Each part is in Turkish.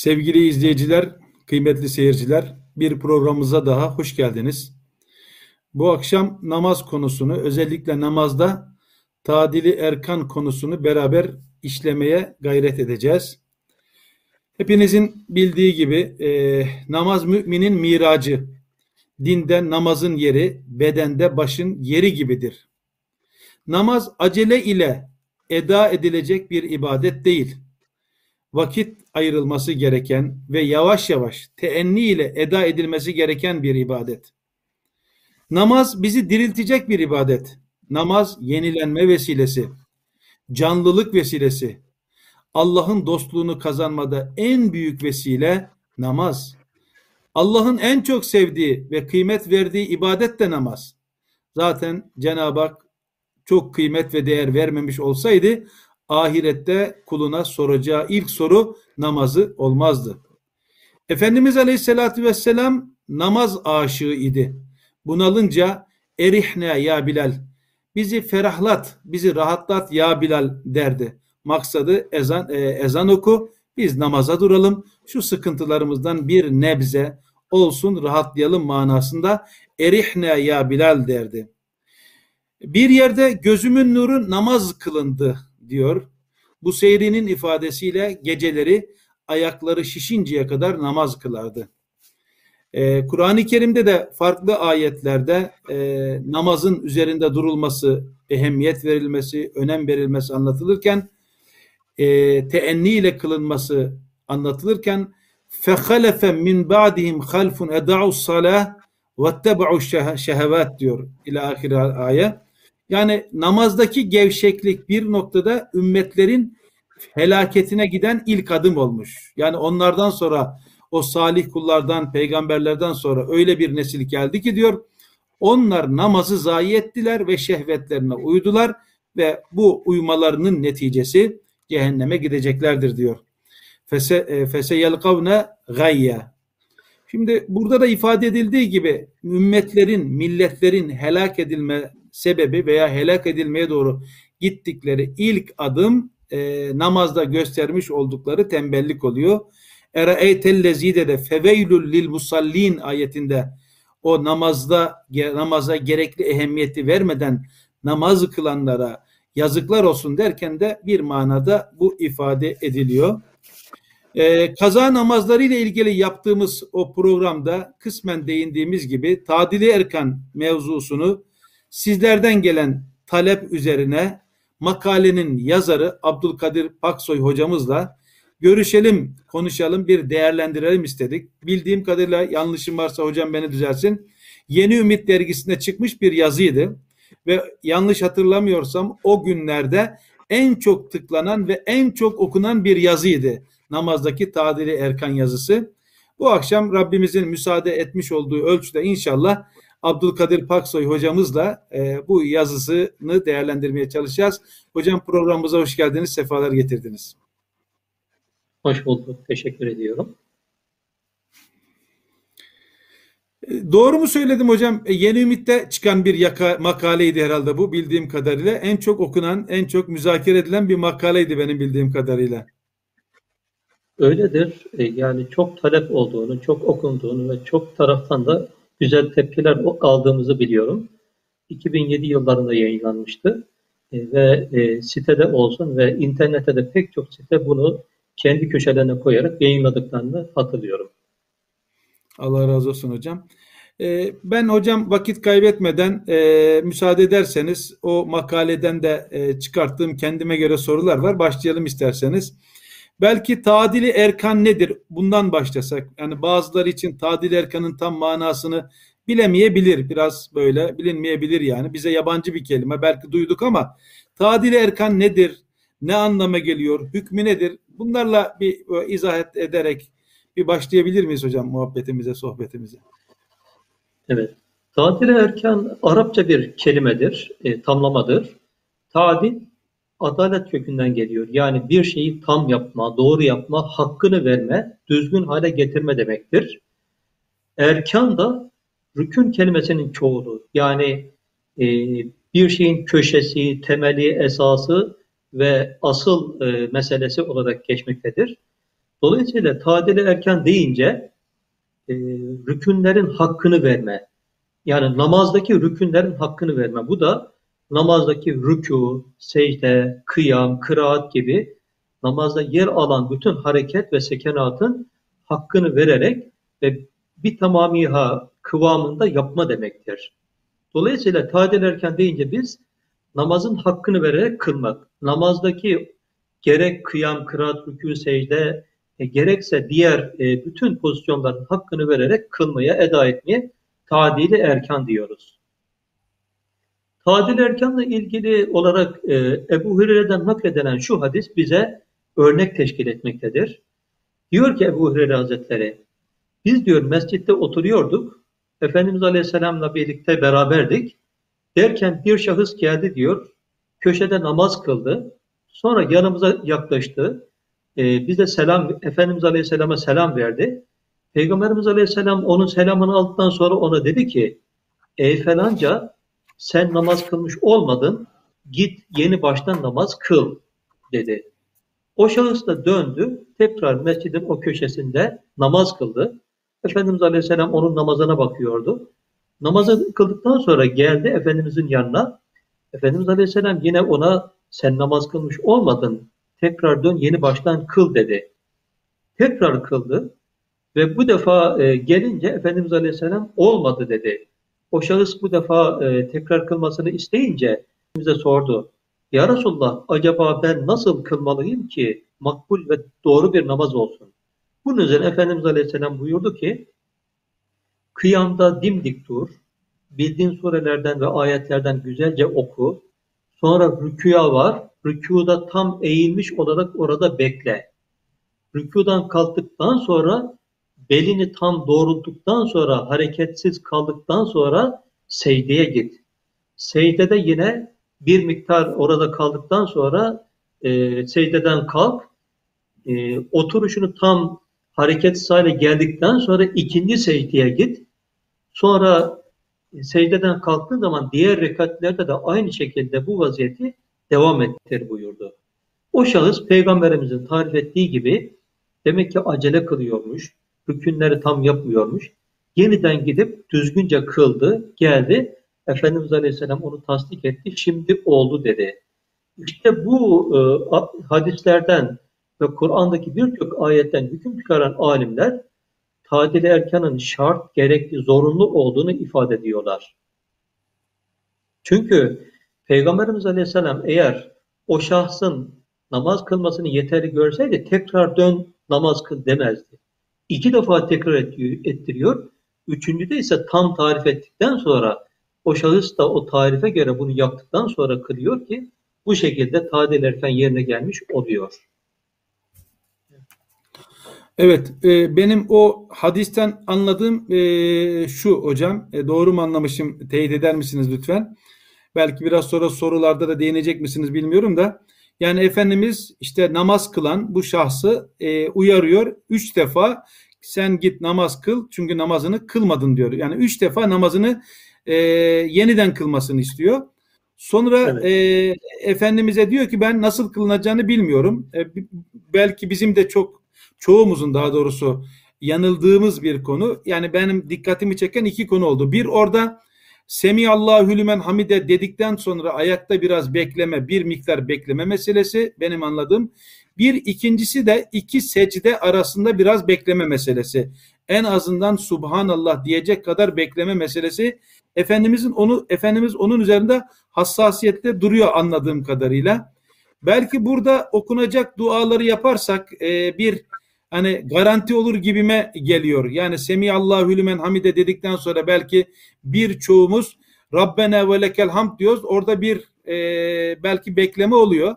Sevgili izleyiciler, kıymetli seyirciler, bir programımıza daha hoş geldiniz. Bu akşam namaz konusunu, özellikle namazda tadili erkan konusunu beraber işlemeye gayret edeceğiz. Hepinizin bildiği gibi e, namaz müminin miracı, dinde namazın yeri, bedende başın yeri gibidir. Namaz acele ile eda edilecek bir ibadet değil vakit ayrılması gereken ve yavaş yavaş teenni ile eda edilmesi gereken bir ibadet. Namaz bizi diriltecek bir ibadet. Namaz yenilenme vesilesi, canlılık vesilesi. Allah'ın dostluğunu kazanmada en büyük vesile namaz. Allah'ın en çok sevdiği ve kıymet verdiği ibadet de namaz. Zaten Cenab-ı Hak çok kıymet ve değer vermemiş olsaydı ahirette kuluna soracağı ilk soru namazı olmazdı. Efendimiz Aleyhisselatü Vesselam namaz aşığı idi. Bunalınca erihne ya Bilal bizi ferahlat, bizi rahatlat ya Bilal derdi. Maksadı ezan, e, ezan oku, biz namaza duralım, şu sıkıntılarımızdan bir nebze olsun rahatlayalım manasında erihne ya Bilal derdi. Bir yerde gözümün nuru namaz kılındı diyor. Bu seyrinin ifadesiyle geceleri ayakları şişinceye kadar namaz kılardı. Ee, Kur'an-ı Kerim'de de farklı ayetlerde e, namazın üzerinde durulması, ehemmiyet verilmesi, önem verilmesi anlatılırken e, teenni ile kılınması anlatılırken فَخَلَفَ مِنْ بَعْدِهِمْ خَلْفٌ اَدَعُوا الصَّلَاةِ وَاتَّبَعُوا şehevat diyor ila ahir ayet. Yani namazdaki gevşeklik bir noktada ümmetlerin helaketine giden ilk adım olmuş. Yani onlardan sonra o salih kullardan, peygamberlerden sonra öyle bir nesil geldi ki diyor onlar namazı zayi ettiler ve şehvetlerine uydular ve bu uymalarının neticesi cehenneme gideceklerdir diyor. Fese e, fese yelkavne gayye. Şimdi burada da ifade edildiği gibi ümmetlerin, milletlerin helak edilme sebebi veya helak edilmeye doğru gittikleri ilk adım e, namazda göstermiş oldukları tembellik oluyor. Ere'eytellezide de feveylül lil musallin ayetinde o namazda namaza gerekli ehemmiyeti vermeden namaz kılanlara yazıklar olsun derken de bir manada bu ifade ediliyor. Ee, kaza namazları ile ilgili yaptığımız o programda kısmen değindiğimiz gibi tadili erkan mevzusunu sizlerden gelen talep üzerine makalenin yazarı Abdülkadir Paksoy hocamızla görüşelim, konuşalım, bir değerlendirelim istedik. Bildiğim kadarıyla yanlışım varsa hocam beni düzelsin. Yeni Ümit dergisinde çıkmış bir yazıydı ve yanlış hatırlamıyorsam o günlerde en çok tıklanan ve en çok okunan bir yazıydı. Namazdaki tadili erkan yazısı. Bu akşam Rabbimizin müsaade etmiş olduğu ölçüde inşallah Abdülkadir Paksoy hocamızla e, bu yazısını değerlendirmeye çalışacağız. Hocam programımıza hoş geldiniz, sefalar getirdiniz. Hoş bulduk, teşekkür ediyorum. E, doğru mu söyledim hocam? E, Yeni Ümit'te çıkan bir yaka, makaleydi herhalde bu bildiğim kadarıyla. En çok okunan, en çok müzakere edilen bir makaleydi benim bildiğim kadarıyla. Öyledir. E, yani çok talep olduğunu, çok okunduğunu ve çok taraftan da güzel tepkiler aldığımızı biliyorum. 2007 yıllarında yayınlanmıştı e, ve e, sitede olsun ve internette de pek çok site bunu kendi köşelerine koyarak yayınladıklarını hatırlıyorum. Allah razı olsun hocam. E, ben hocam vakit kaybetmeden e, müsaade ederseniz o makaleden de e, çıkarttığım kendime göre sorular var. Başlayalım isterseniz. Belki tadili erkan nedir? Bundan başlasak. Yani bazıları için tadili erkanın tam manasını bilemeyebilir. Biraz böyle bilinmeyebilir yani. Bize yabancı bir kelime. Belki duyduk ama tadili erkan nedir? Ne anlama geliyor? Hükmü nedir? Bunlarla bir izah ederek bir başlayabilir miyiz hocam muhabbetimize, sohbetimize? Evet. Tadil erkan Arapça bir kelimedir, e, tamlamadır. Tadil adalet kökünden geliyor. Yani bir şeyi tam yapma, doğru yapma, hakkını verme, düzgün hale getirme demektir. Erkan da rükün kelimesinin çoğulu. Yani e, bir şeyin köşesi, temeli, esası ve asıl e, meselesi olarak geçmektedir. Dolayısıyla tadili erken deyince e, rükünlerin hakkını verme. Yani namazdaki rükünlerin hakkını verme. Bu da namazdaki rükû, secde, kıyam, kıraat gibi namazda yer alan bütün hareket ve sekenatın hakkını vererek ve bir tamamiha kıvamında yapma demektir. Dolayısıyla tadil erken deyince biz namazın hakkını vererek kılmak. Namazdaki gerek kıyam, kıraat, rükû, secde e, gerekse diğer e, bütün pozisyonların hakkını vererek kılmaya, eda etmeye tadili erkan diyoruz. Tadil erkanla ilgili olarak e, Ebu Hureyre'den nakledilen şu hadis bize örnek teşkil etmektedir. Diyor ki Ebu Hureyre Hazretleri, biz diyor mescitte oturuyorduk, Efendimiz Aleyhisselam'la birlikte beraberdik. Derken bir şahıs geldi diyor, köşede namaz kıldı. Sonra yanımıza yaklaştı. E, bize selam, Efendimiz Aleyhisselam'a selam verdi. Peygamberimiz Aleyhisselam onun selamını aldıktan sonra ona dedi ki, ey falanca sen namaz kılmış olmadın, git yeni baştan namaz kıl dedi. O şahıs da döndü, tekrar mescidin o köşesinde namaz kıldı. Efendimiz Aleyhisselam onun namazına bakıyordu. Namazı kıldıktan sonra geldi Efendimizin yanına. Efendimiz Aleyhisselam yine ona sen namaz kılmış olmadın, tekrar dön yeni baştan kıl dedi. Tekrar kıldı ve bu defa e, gelince Efendimiz Aleyhisselam olmadı dedi. O bu defa e, tekrar kılmasını isteyince bize sordu. Ya Resulullah acaba ben nasıl kılmalıyım ki makbul ve doğru bir namaz olsun? Bunun üzerine Efendimiz Aleyhisselam buyurdu ki kıyamda dimdik dur, bildiğin surelerden ve ayetlerden güzelce oku, sonra rüküya var, rükuda tam eğilmiş olarak orada bekle. Rükudan kalktıktan sonra belini tam doğrulttuktan sonra hareketsiz kaldıktan sonra secdeye git. Secdede yine bir miktar orada kaldıktan sonra e, secdeden kalk. E, oturuşunu tam hareketsiz hale geldikten sonra ikinci secdeye git. Sonra e, secdeden kalktığın zaman diğer rekatlerde de aynı şekilde bu vaziyeti devam ettir buyurdu. O şahıs peygamberimizin tarif ettiği gibi demek ki acele kılıyormuş, hükümleri tam yapmıyormuş. Yeniden gidip düzgünce kıldı, geldi. Efendimiz Aleyhisselam onu tasdik etti. Şimdi oldu dedi. İşte bu e, hadislerden ve Kur'an'daki birçok ayetten hüküm çıkaran alimler tadil erkanın şart, gerekli, zorunlu olduğunu ifade ediyorlar. Çünkü Peygamberimiz Aleyhisselam eğer o şahsın namaz kılmasını yeterli görseydi tekrar dön namaz kıl demezdi. İki defa tekrar ettiriyor. Üçüncüde ise tam tarif ettikten sonra o şahıs da o tarife göre bunu yaptıktan sonra kılıyor ki bu şekilde tadil erken yerine gelmiş oluyor. Evet, e, benim o hadisten anladığım e, şu hocam, e, doğru mu anlamışım, teyit eder misiniz lütfen? Belki biraz sonra sorularda da değinecek misiniz bilmiyorum da. Yani Efendimiz işte namaz kılan bu şahsı e, uyarıyor. Üç defa sen git namaz kıl çünkü namazını kılmadın diyor. Yani üç defa namazını e, yeniden kılmasını istiyor. Sonra evet. e, Efendimiz'e diyor ki ben nasıl kılınacağını bilmiyorum. E, belki bizim de çok çoğumuzun daha doğrusu yanıldığımız bir konu. Yani benim dikkatimi çeken iki konu oldu. Bir orada Semiyallahu lümen hamide dedikten sonra ayakta biraz bekleme, bir miktar bekleme meselesi benim anladığım. Bir ikincisi de iki secde arasında biraz bekleme meselesi. En azından Subhanallah diyecek kadar bekleme meselesi. Efendimizin onu Efendimiz onun üzerinde hassasiyette duruyor anladığım kadarıyla. Belki burada okunacak duaları yaparsak e, bir hani garanti olur gibime geliyor. Yani Semiyallahu lümen hamide dedikten sonra belki birçoğumuz Rabbena ve lekel hamd diyoruz. Orada bir e, belki bekleme oluyor.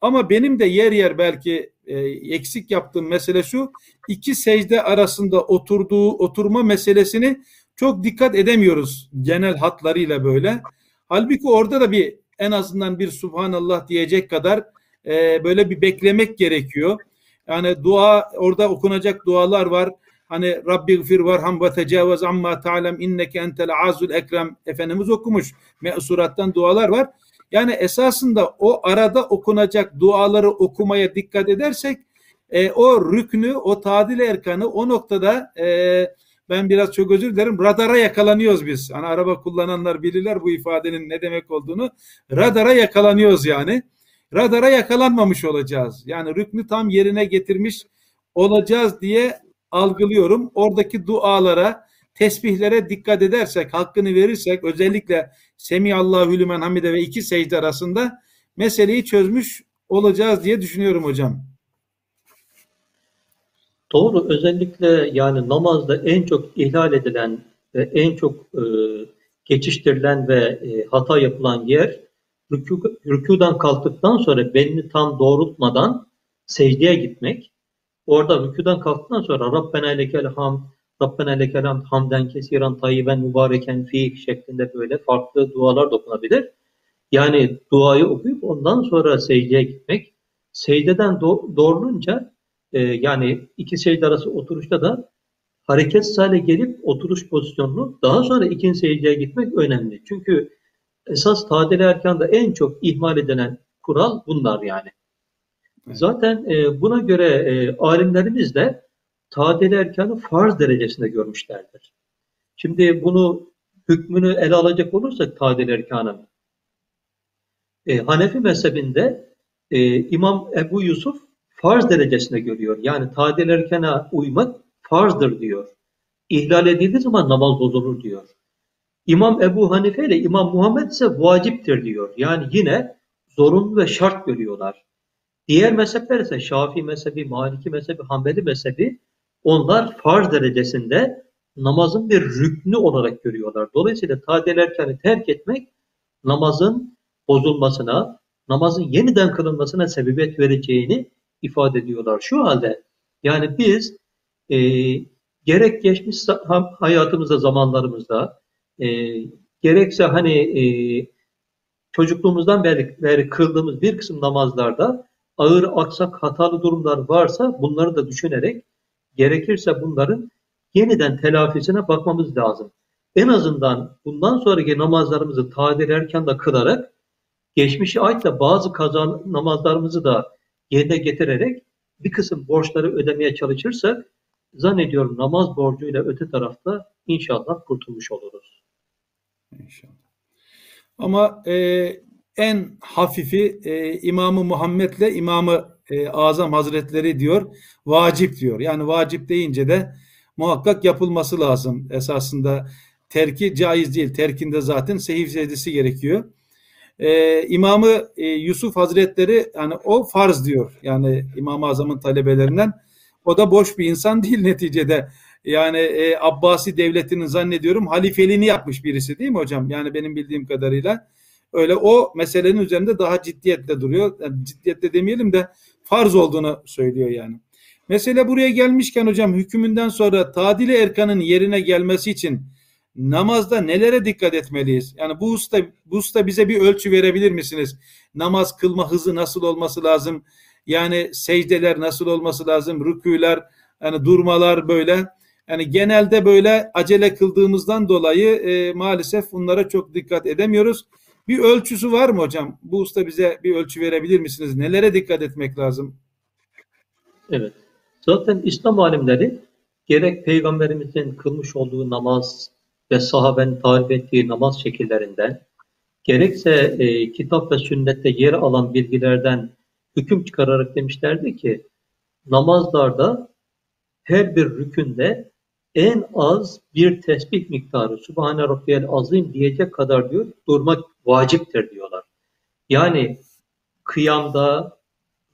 Ama benim de yer yer belki e, eksik yaptığım mesele şu. iki secde arasında oturduğu oturma meselesini çok dikkat edemiyoruz genel hatlarıyla böyle. Halbuki orada da bir en azından bir Subhanallah diyecek kadar e, böyle bir beklemek gerekiyor. Yani dua orada okunacak dualar var. Hani Rabbi gfir varham ve tecavüz amma ta'lem inneke entel azul ekrem Efendimiz okumuş. Mesurattan dualar var. Yani esasında o arada okunacak duaları okumaya dikkat edersek e, o rüknü, o tadil erkanı o noktada e, ben biraz çok özür dilerim radara yakalanıyoruz biz. Hani araba kullananlar bilirler bu ifadenin ne demek olduğunu. Radara yakalanıyoruz yani. Radara yakalanmamış olacağız. Yani rüknü tam yerine getirmiş olacağız diye algılıyorum. Oradaki dualara, tesbihlere dikkat edersek, hakkını verirsek özellikle Semiyallahu lümen hamide ve iki secde arasında meseleyi çözmüş olacağız diye düşünüyorum hocam. Doğru. Özellikle yani namazda en çok ihlal edilen ve en çok e, geçiştirilen ve e, hata yapılan yer rükû, rükûdan kalktıktan sonra belini tam doğrultmadan secdeye gitmek. Orada rükûdan kalktıktan sonra Rabbena lekel hamd, Rabbena lekel hamd, hamden kesiran tayyiben mübareken fi şeklinde böyle farklı dualar dokunabilir. Yani duayı okuyup ondan sonra secdeye gitmek. Secdeden do doğrulunca e, yani iki secde arası oturuşta da hareket hale gelip oturuş pozisyonunu daha sonra ikinci secdeye gitmek önemli. Çünkü esas tadil erkanda en çok ihmal edilen kural bunlar yani. Zaten e, buna göre e, alimlerimiz de tadil erkanı farz derecesinde görmüşlerdir. Şimdi bunu hükmünü ele alacak olursak tadil erkanın e, Hanefi mezhebinde e, İmam Ebu Yusuf farz derecesinde görüyor. Yani tadil erkana uymak farzdır diyor. İhlal edildiği zaman namaz bozulur diyor. İmam Ebu Hanife ile İmam Muhammed ise vaciptir diyor. Yani yine zorunlu ve şart görüyorlar. Diğer mezhepler ise Şafii mezhebi, Maliki mezhebi, Hanbeli mezhebi onlar farz derecesinde namazın bir rüknü olarak görüyorlar. Dolayısıyla tadil erkanı terk etmek namazın bozulmasına, namazın yeniden kılınmasına sebebiyet vereceğini ifade ediyorlar. Şu halde yani biz e, gerek geçmiş hayatımızda, zamanlarımızda e, gerekse hani e, çocukluğumuzdan beri, beri kıldığımız bir kısım namazlarda ağır, aksak, hatalı durumlar varsa bunları da düşünerek gerekirse bunların yeniden telafisine bakmamız lazım. En azından bundan sonraki namazlarımızı tadil erken de kılarak geçmişe ait de bazı kaza namazlarımızı da yerine getirerek bir kısım borçları ödemeye çalışırsak zannediyorum namaz borcuyla öte tarafta inşallah kurtulmuş oluruz. İnşallah. Ama e, en hafifi e, İmamı Muhammed'le İmamı e, Azam Hazretleri diyor, vacip diyor. Yani vacip deyince de muhakkak yapılması lazım. Esasında terki caiz değil. Terkinde zaten sehif secdesi gerekiyor. Ee, İmamı e, Yusuf Hazretleri yani o farz diyor. Yani İmam-ı Azam'ın talebelerinden. O da boş bir insan değil neticede. Yani e, Abbasi devletinin zannediyorum halifeliğini yapmış birisi değil mi hocam? Yani benim bildiğim kadarıyla. Öyle o meselenin üzerinde daha ciddiyetle duruyor. Yani ciddiyetle demeyelim de farz olduğunu söylüyor yani. Mesele buraya gelmişken hocam hükümünden sonra tadili erkanın yerine gelmesi için namazda nelere dikkat etmeliyiz? Yani bu usta, bu usta bize bir ölçü verebilir misiniz? Namaz kılma hızı nasıl olması lazım? Yani secdeler nasıl olması lazım? Rüküler, yani durmalar böyle. Yani genelde böyle acele kıldığımızdan dolayı e, maalesef bunlara çok dikkat edemiyoruz. Bir ölçüsü var mı hocam? Bu usta bize bir ölçü verebilir misiniz? Nelere dikkat etmek lazım? Evet. Zaten İslam alimleri gerek Peygamberimizin kılmış olduğu namaz ve sahabenin tarif ettiği namaz şekillerinden, gerekse e, kitap ve sünnette yer alan bilgilerden hüküm çıkararak demişlerdi ki, namazlarda her bir rükünde en az bir tesbih miktarı Subhane Rabbiyel Azim diyecek kadar diyor durmak vaciptir diyorlar. Yani kıyamda,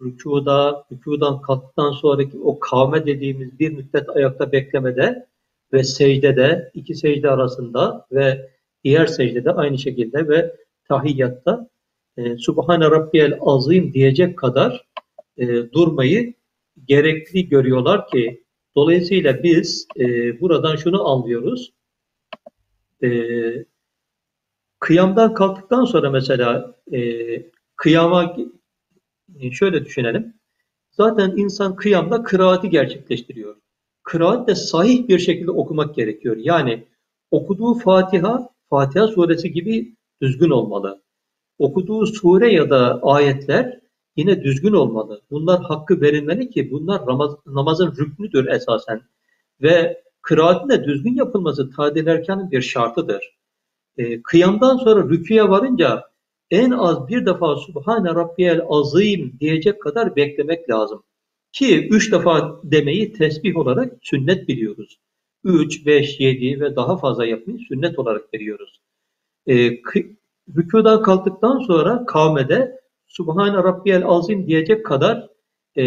rükuda, rükudan kalktıktan sonraki o kavme dediğimiz bir müddet ayakta beklemede ve secdede, iki secde arasında ve diğer secdede aynı şekilde ve tahiyyatta e, Subhane Rabbiyel Azim diyecek kadar e, durmayı gerekli görüyorlar ki dolayısıyla biz e, buradan şunu anlıyoruz. E, kıyamdan kalktıktan sonra mesela e, kıyama e, şöyle düşünelim. Zaten insan kıyamda kıraati gerçekleştiriyor kıraat de sahih bir şekilde okumak gerekiyor. Yani okuduğu Fatiha, Fatiha suresi gibi düzgün olmalı. Okuduğu sure ya da ayetler yine düzgün olmalı. Bunlar hakkı verilmeli ki bunlar ramaz, namazın rüknüdür esasen. Ve kıraatin de düzgün yapılması tadil erkanın bir şartıdır. E, kıyamdan sonra rüküye varınca en az bir defa Subhane Rabbiyel Azim diyecek kadar beklemek lazım. Ki üç defa demeyi tesbih olarak sünnet biliyoruz. Üç, beş, yedi ve daha fazla yapmayı sünnet olarak veriyoruz. E, rükudan kalktıktan sonra kavmede Subhane Rabbiyel Azim diyecek kadar e,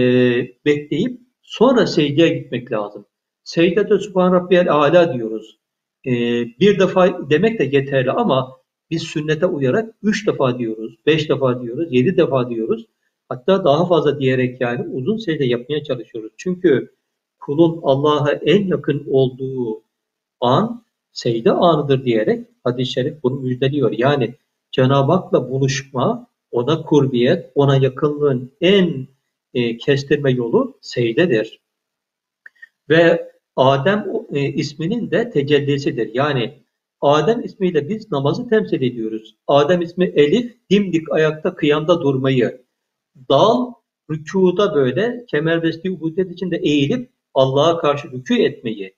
bekleyip sonra secdeye gitmek lazım. Secdede Subhan Rabbiyel Ala diyoruz. E, bir defa demek de yeterli ama biz sünnete uyarak üç defa diyoruz, beş defa diyoruz, yedi defa diyoruz. Hatta daha fazla diyerek yani uzun secde yapmaya çalışıyoruz. Çünkü kulun Allah'a en yakın olduğu an secde anıdır diyerek hadis-i şerif bunu müjdeliyor. Yani Cenab-ı Hak'la buluşma, ona kurbiyet, ona yakınlığın en e, kestirme yolu secdedir. Ve Adem e, isminin de tecellisidir. Yani Adem ismiyle biz namazı temsil ediyoruz. Adem ismi Elif, dimdik ayakta kıyamda durmayı. Dal, rükuda böyle kemerbesti ubudiyet içinde eğilip Allah'a karşı rükû etmeyi.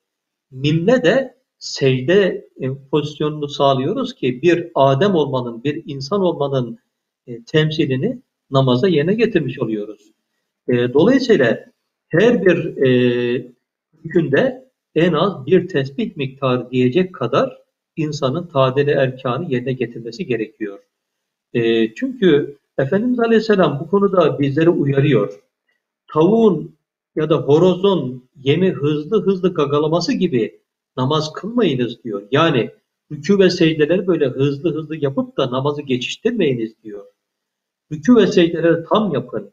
Mimle de secde e, pozisyonunu sağlıyoruz ki bir Adem olmanın, bir insan olmanın e, temsilini namaza yerine getirmiş oluyoruz. E, dolayısıyla her bir e, günde en az bir tesbih miktarı diyecek kadar insanın tadele erkanı yerine getirmesi gerekiyor. E, çünkü Efendimiz Aleyhisselam bu konuda bizleri uyarıyor. Tavuğun ya da horozun yemi hızlı hızlı gagalaması gibi namaz kılmayınız diyor. Yani rükû ve secdeleri böyle hızlı hızlı yapıp da namazı geçiştirmeyiniz diyor. Rükû ve secdeleri tam yapın,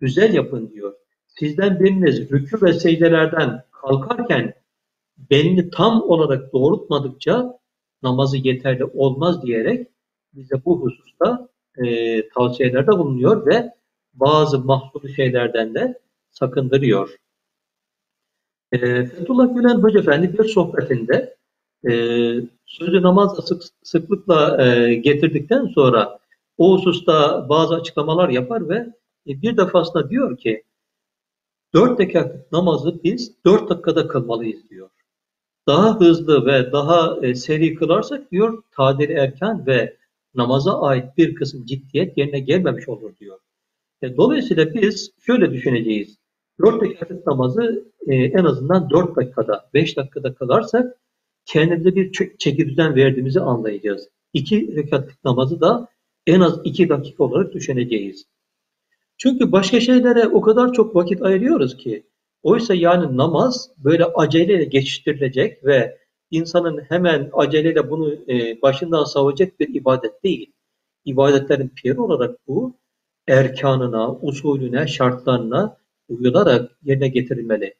güzel yapın diyor. Sizden biriniz rükû ve secdelerden kalkarken belini tam olarak doğrultmadıkça namazı yeterli olmaz diyerek bize bu hususta e, tavsiyelerde bulunuyor ve bazı mahsuru şeylerden de sakındırıyor. E, Fethullah Gülen Hoca Efendi bir sohbetinde e, sözü namazla sık, sıklıkla e, getirdikten sonra o hususta bazı açıklamalar yapar ve e, bir defasında diyor ki dört rekat namazı biz dört dakikada kılmalıyız diyor. Daha hızlı ve daha e, seri kılarsak diyor tadil erken ve namaza ait bir kısım ciddiyet yerine gelmemiş olur diyor. E, dolayısıyla biz şöyle düşüneceğiz. Dört rekatlık namazı en azından dört dakikada, beş dakikada kılarsak kendimize bir çeki verdiğimizi anlayacağız. İki rekatlık namazı da en az iki dakika olarak düşüneceğiz. Çünkü başka şeylere o kadar çok vakit ayırıyoruz ki oysa yani namaz böyle aceleyle geçiştirilecek ve insanın hemen aceleyle bunu e, başından savacak bir ibadet değil. İbadetlerin piri olarak bu erkanına, usulüne, şartlarına uyularak yerine getirilmeli.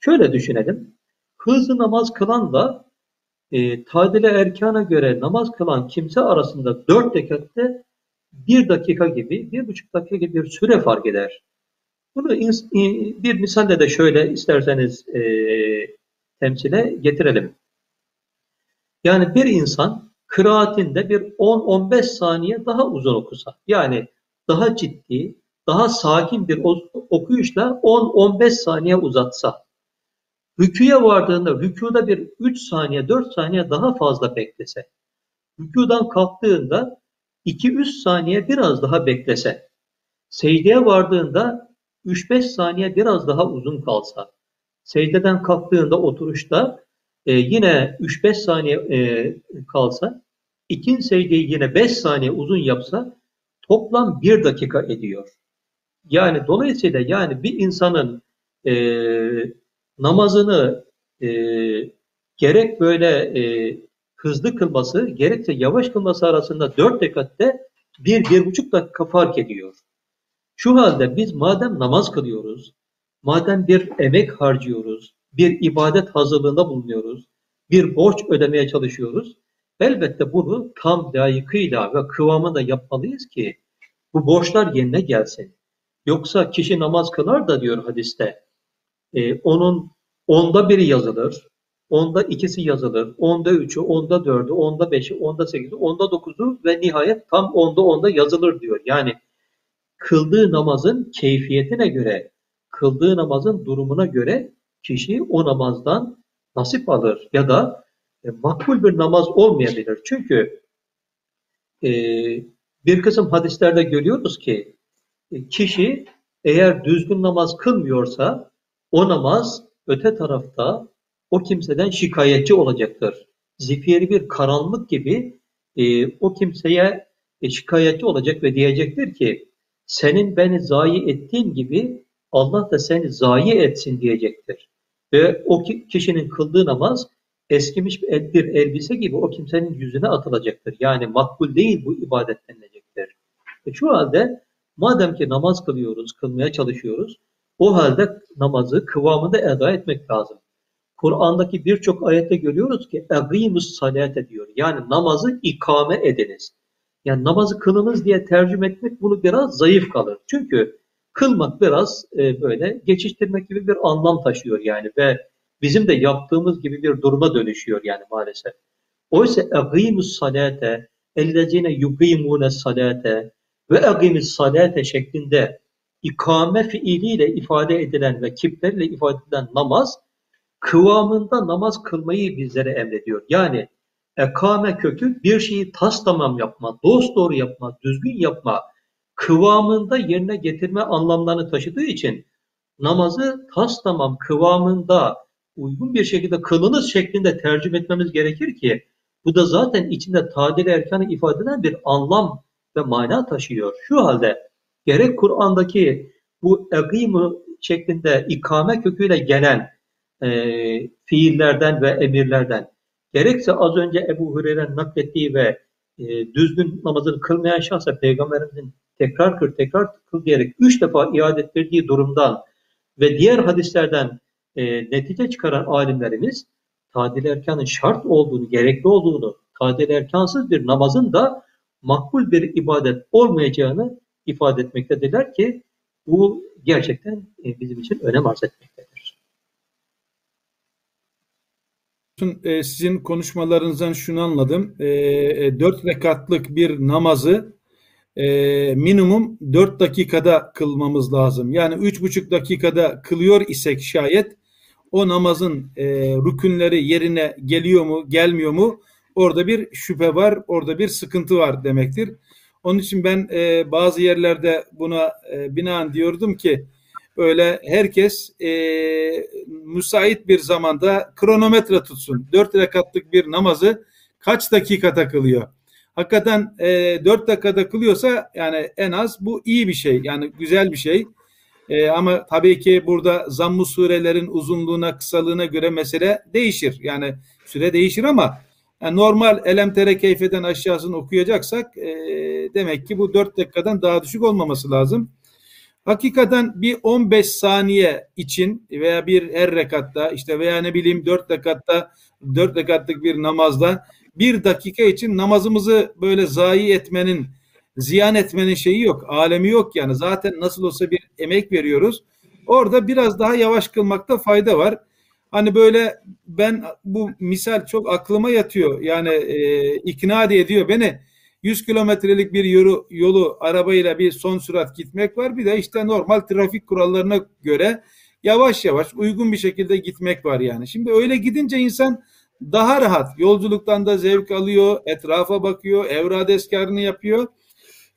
Şöyle düşünelim. Hızlı namaz kılanla e, tadile erkana göre namaz kılan kimse arasında dört rekatte bir dakika gibi, bir buçuk dakika gibi bir süre fark eder. Bunu bir misalle de şöyle isterseniz e, temsile getirelim. Yani bir insan kıraatinde bir 10-15 saniye daha uzun okusa, yani daha ciddi, daha sakin bir okuyuşla 10-15 saniye uzatsa, rüküye vardığında rükuda bir 3 saniye, 4 saniye daha fazla beklese, rükudan kalktığında 2-3 saniye biraz daha beklese, secdeye vardığında 3-5 saniye biraz daha uzun kalsa, secdeden kalktığında oturuşta e, yine 3-5 saniye e, kalsa, ikinci secdeyi yine 5 saniye uzun yapsa toplam 1 dakika ediyor. Yani dolayısıyla yani bir insanın e, namazını e, gerek böyle e, hızlı kılması gerekse yavaş kılması arasında dört rekatte bir, bir buçuk dakika fark ediyor. Şu halde biz madem namaz kılıyoruz, madem bir emek harcıyoruz, bir ibadet hazırlığında bulunuyoruz, bir borç ödemeye çalışıyoruz, elbette bunu tam layıkıyla ve kıvamında yapmalıyız ki bu borçlar yerine gelsin. Yoksa kişi namaz kılar da diyor hadiste, e, onun onda biri yazılır, onda ikisi yazılır, onda üçü, onda dördü, onda beşi, onda sekizi, onda dokuzu ve nihayet tam onda onda yazılır diyor. Yani kıldığı namazın keyfiyetine göre, kıldığı namazın durumuna göre kişi o namazdan nasip alır ya da e, makbul bir namaz olmayabilir. Çünkü e, bir kısım hadislerde görüyoruz ki e, kişi eğer düzgün namaz kılmıyorsa o namaz öte tarafta o kimseden şikayetçi olacaktır. Zifiri bir karanlık gibi e, o kimseye e, şikayetçi olacak ve diyecektir ki senin beni zayi ettiğin gibi Allah da seni zayi etsin diyecektir. Ve o kişinin kıldığı namaz eskimiş bir elbise gibi o kimsenin yüzüne atılacaktır. Yani makbul değil bu ibadet denilecektir. E şu halde madem ki namaz kılıyoruz, kılmaya çalışıyoruz, o halde namazı kıvamında eda etmek lazım. Kur'an'daki birçok ayette görüyoruz ki اَغِيمُ salate diyor. Yani namazı ikame ediniz. Yani namazı kılınız diye tercüme etmek bunu biraz zayıf kalır. Çünkü kılmak biraz e, böyle geçiştirmek gibi bir anlam taşıyor yani ve bizim de yaptığımız gibi bir duruma dönüşüyor yani maalesef. Oysa اَغِيمُ salate اَلَّذِينَ يُقِيمُونَ salate ve اَغِيمِ salate şeklinde ikame fiiliyle ifade edilen ve kiplerle ifade edilen namaz kıvamında namaz kılmayı bizlere emrediyor. Yani ekame kökü bir şeyi tas tamam yapma, dost doğru yapma, düzgün yapma, kıvamında yerine getirme anlamlarını taşıdığı için namazı tas tamam kıvamında uygun bir şekilde kılınız şeklinde tercüme etmemiz gerekir ki bu da zaten içinde tadil erkanı ifade eden bir anlam ve mana taşıyor. Şu halde gerek Kur'an'daki bu egimu şeklinde ikame köküyle gelen e, fiillerden ve emirlerden gerekse az önce Ebu Hureyre'nin naklettiği ve e, düzgün namazını kılmayan şahsa Peygamberimizin tekrar kır tekrar kıl diyerek üç defa iade ettirdiği durumdan ve diğer hadislerden e, netice çıkaran alimlerimiz tadil erkanın şart olduğunu, gerekli olduğunu, tadil erkansız bir namazın da makbul bir ibadet olmayacağını ifade etmektedirler ki bu gerçekten e, bizim için önem arz etmektedir. E, sizin konuşmalarınızdan şunu anladım. E, dört rekatlık bir namazı minimum dört dakikada kılmamız lazım. Yani üç buçuk dakikada kılıyor isek şayet o namazın rükünleri yerine geliyor mu gelmiyor mu orada bir şüphe var orada bir sıkıntı var demektir. Onun için ben e, bazı yerlerde buna e, binaen diyordum ki böyle herkes e, müsait bir zamanda kronometre tutsun. Dört rekatlık bir namazı kaç dakika takılıyor? Hakikaten e, 4 dakikada kılıyorsa yani en az bu iyi bir şey. Yani güzel bir şey. E, ama tabii ki burada zamm surelerin uzunluğuna, kısalığına göre mesele değişir. Yani süre değişir ama yani normal elemtere keyfeden aşağısını okuyacaksak e, demek ki bu 4 dakikadan daha düşük olmaması lazım. Hakikaten bir 15 saniye için veya bir her rekatta işte veya ne bileyim 4 rekatta 4 rekatlık bir namazda bir dakika için namazımızı böyle zayi etmenin ziyan etmenin şeyi yok. Alemi yok yani. Zaten nasıl olsa bir emek veriyoruz. Orada biraz daha yavaş kılmakta fayda var. Hani böyle ben bu misal çok aklıma yatıyor. Yani e, ikna ediyor beni. 100 kilometrelik bir yolu, yolu arabayla bir son sürat gitmek var. Bir de işte normal trafik kurallarına göre yavaş yavaş uygun bir şekilde gitmek var yani. Şimdi öyle gidince insan daha rahat yolculuktan da zevk alıyor, etrafa bakıyor, evrad eskarını yapıyor.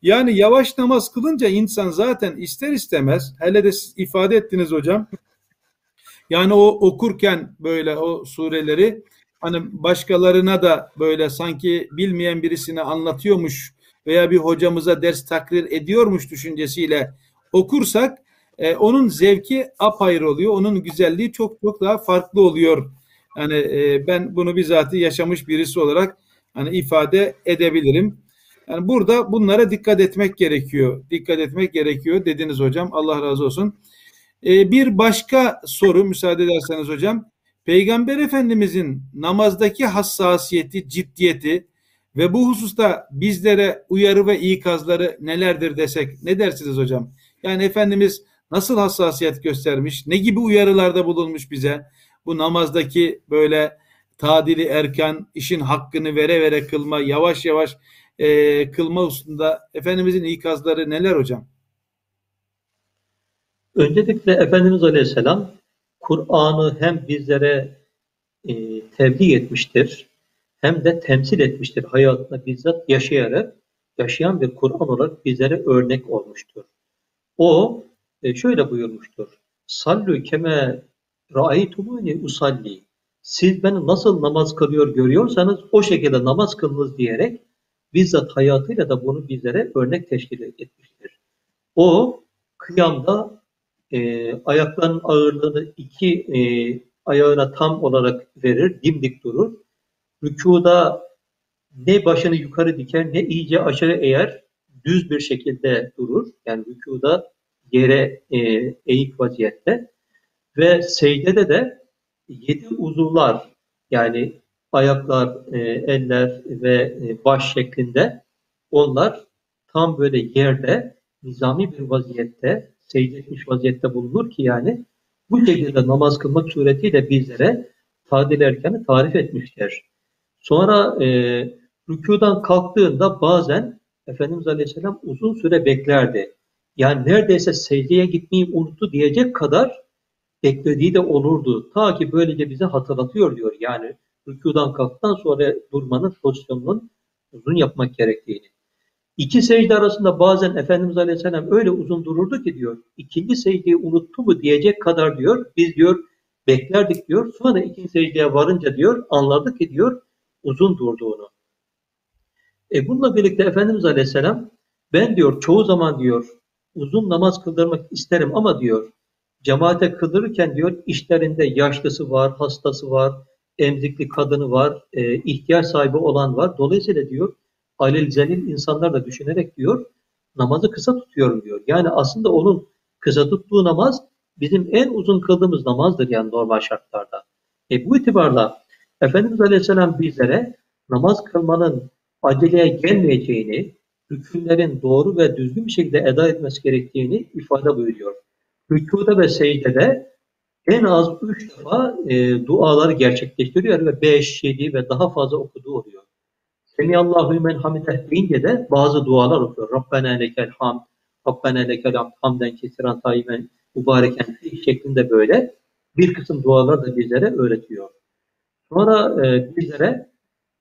Yani yavaş namaz kılınca insan zaten ister istemez hele de siz ifade ettiniz hocam yani o okurken böyle o sureleri hani başkalarına da böyle sanki bilmeyen birisine anlatıyormuş veya bir hocamıza ders takrir ediyormuş düşüncesiyle okursak e, onun zevki apayrı oluyor. Onun güzelliği çok çok daha farklı oluyor. Yani e, ben bunu bizatihi yaşamış birisi olarak hani ifade edebilirim. Yani burada bunlara dikkat etmek gerekiyor. Dikkat etmek gerekiyor dediniz hocam. Allah razı olsun. E, bir başka soru müsaade ederseniz hocam. Peygamber Efendimizin namazdaki hassasiyeti, ciddiyeti ve bu hususta bizlere uyarı ve ikazları nelerdir desek ne dersiniz hocam? Yani Efendimiz nasıl hassasiyet göstermiş, ne gibi uyarılarda bulunmuş bize? Bu namazdaki böyle tadili erken, işin hakkını vere vere kılma, yavaş yavaş e, kılma hususunda Efendimizin ikazları neler hocam? Öncelikle Efendimiz Aleyhisselam Kur'an'ı hem bizlere e, tebliğ etmiştir hem de temsil etmiştir. Hayatında bizzat yaşayarak yaşayan bir Kur'an olarak bizlere örnek olmuştur. O e, şöyle buyurmuştur. Sallu keme ra'aytumuni usalli. Siz beni nasıl namaz kılıyor görüyorsanız o şekilde namaz kılınız diyerek bizzat hayatıyla da bunu bizlere örnek teşkil etmiştir. O kıyamda e, ayaklarının ağırlığını iki e, ayağına tam olarak verir, dimdik durur. Rükuda ne başını yukarı diker ne iyice aşağı eğer düz bir şekilde durur. Yani rükuda yere e, eğik vaziyette ve secdede de yedi uzuvlar yani ayaklar, e, eller ve e, baş şeklinde onlar tam böyle yerde nizami bir vaziyette secde etmiş vaziyette bulunur ki yani bu şekilde namaz kılmak suretiyle bizlere tadil erkanı tarif etmiştir. Sonra e, rükudan kalktığında bazen Efendimiz Aleyhisselam uzun süre beklerdi. Yani neredeyse secdeye gitmeyi unuttu diyecek kadar beklediği de olurdu. Ta ki böylece bize hatırlatıyor diyor. Yani rükudan kalktıktan sonra durmanın pozisyonunun uzun yapmak gerektiğini. İki secde arasında bazen Efendimiz Aleyhisselam öyle uzun dururdu ki diyor, ikinci secdeyi unuttu mu diyecek kadar diyor, biz diyor beklerdik diyor. Sonra ikinci secdeye varınca diyor, anladık ki diyor uzun durduğunu. E bununla birlikte Efendimiz Aleyhisselam ben diyor çoğu zaman diyor uzun namaz kıldırmak isterim ama diyor cemaate kıldırırken diyor işlerinde yaşlısı var, hastası var, emzikli kadını var, e, ihtiyaç sahibi olan var. Dolayısıyla diyor alel zelil insanlar da düşünerek diyor namazı kısa tutuyorum diyor. Yani aslında onun kısa tuttuğu namaz bizim en uzun kıldığımız namazdır yani normal şartlarda. E bu itibarla Efendimiz Aleyhisselam bizlere namaz kılmanın aceleye gelmeyeceğini, hükümlerin doğru ve düzgün bir şekilde eda etmesi gerektiğini ifade buyuruyor. Rükuda ve secdede en az üç defa e, duaları gerçekleştiriyor ve beş, yedi ve daha fazla okuduğu oluyor. Semiyallahu men hamideh deyince de bazı dualar okuyor. Rabbena lekel hamd, Rabbena lekel hamd, hamden kesiran tayyiben, mübareken şeklinde böyle bir kısım dualar da bizlere öğretiyor. Sonra e, bizlere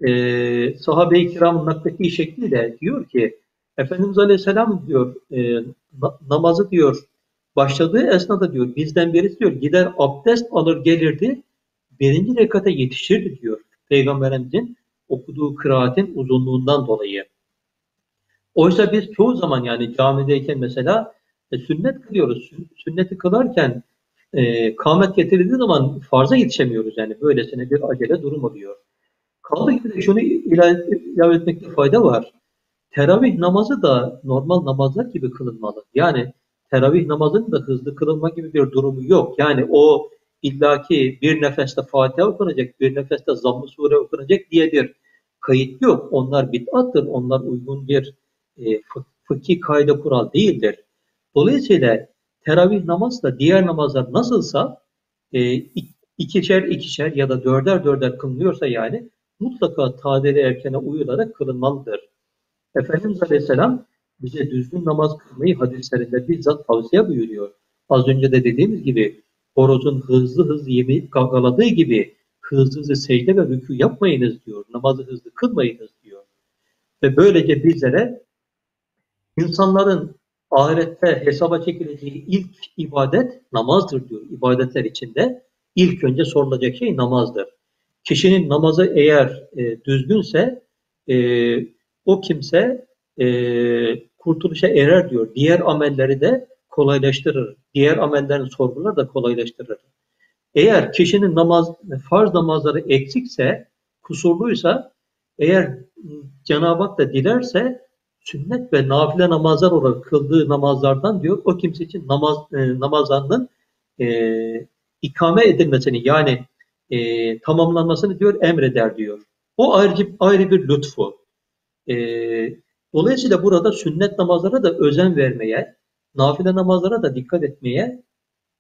e, sahabe-i kiramın naklettiği şekliyle diyor ki Efendimiz Aleyhisselam diyor e, namazı diyor başladığı esnada diyor bizden birisi diyor gider abdest alır gelirdi birinci rekata yetişirdi diyor Peygamberimizin okuduğu kıraatin uzunluğundan dolayı. Oysa biz çoğu zaman yani camideyken mesela e, sünnet kılıyoruz. Sünneti kılarken e, kâmet getirildiği zaman farza yetişemiyoruz yani böylesine bir acele durum oluyor. Kaldı ki de şunu ilave etmekte fayda var. Teravih namazı da normal namazlar gibi kılınmalı. Yani teravih namazının da hızlı kılınma gibi bir durumu yok. Yani o illaki bir nefeste Fatiha okunacak, bir nefeste Zamm-ı Sure okunacak diye bir kayıt yok. Onlar bid'attır. Onlar uygun bir e, fıkhi kayda kural değildir. Dolayısıyla teravih namaz da diğer namazlar nasılsa e, ikişer ikişer ya da dörder dörder kılınıyorsa yani mutlaka tadeli erkene uyularak kılınmalıdır. Efendimiz Aleyhisselam bize düzgün namaz kılmayı hadislerinde bizzat tavsiye buyuruyor. Az önce de dediğimiz gibi horozun hızlı hızlı yemeyip kavgaladığı gibi hızlı hızlı secde ve rükû yapmayınız diyor. Namazı hızlı kılmayınız diyor. Ve böylece bizlere insanların ahirette hesaba çekileceği ilk ibadet namazdır diyor. İbadetler içinde ilk önce sorulacak şey namazdır. Kişinin namazı eğer e, düzgünse e, o kimse e, kurtuluşa erer diyor. Diğer amelleri de kolaylaştırır. Diğer amellerin sorguları da kolaylaştırır. Eğer kişinin namaz, farz namazları eksikse, kusurluysa, eğer Cenab-ı Hak da dilerse sünnet ve nafile namazlar olarak kıldığı namazlardan diyor o kimse için namaz e, namazlarının e, ikame edilmesini yani e, tamamlanmasını diyor emreder diyor. O ayrı, ayrı bir lütfu. E, dolayısıyla burada sünnet namazlara da özen vermeye, nafile namazlara da dikkat etmeye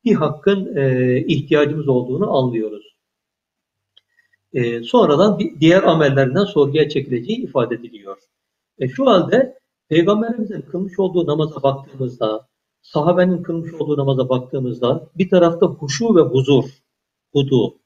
bir hakkın e, ihtiyacımız olduğunu anlıyoruz. E, sonradan diğer amellerinden sorguya çekileceği ifade ediliyor. E, şu halde Peygamberimizin kılmış olduğu namaza baktığımızda sahabenin kılmış olduğu namaza baktığımızda bir tarafta huşu ve huzur, hudu,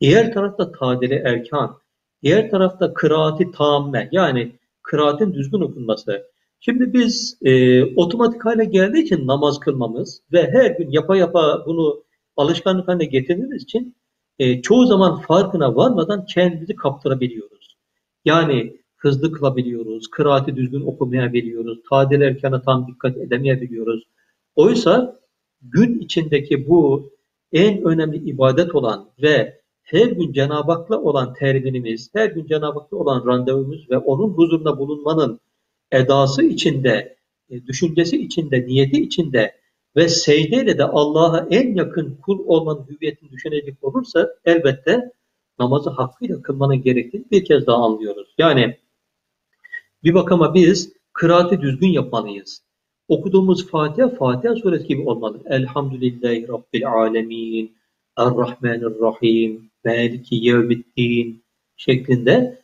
diğer tarafta tadili erkan, diğer tarafta kıraati tamme yani kıraatin düzgün okunması. Şimdi biz e, otomatik hale geldiği için namaz kılmamız ve her gün yapa yapa bunu alışkanlık haline getirdiğimiz için e, çoğu zaman farkına varmadan kendimizi kaptırabiliyoruz. Yani hızlı kılabiliyoruz, kıraati düzgün okumayabiliyoruz, tadil erkana tam dikkat edemeyebiliyoruz. Oysa gün içindeki bu en önemli ibadet olan ve her gün Cenab-ı Hak'la olan terminimiz, her gün Cenab-ı Hak'la olan randevumuz ve onun huzurunda bulunmanın edası içinde, e, düşüncesi içinde, niyeti içinde ve secdeyle de Allah'a en yakın kul olmanın hüviyetini düşünecek olursa elbette namazı hakkıyla kılmanın gerektiğini bir kez daha anlıyoruz. Yani bir bakıma biz kıraati düzgün yapmalıyız. Okuduğumuz Fatiha, Fatiha suresi gibi olmalı. Elhamdülillahi Rabbil alemin, Errahmanirrahim, Maliki yevmiddin şeklinde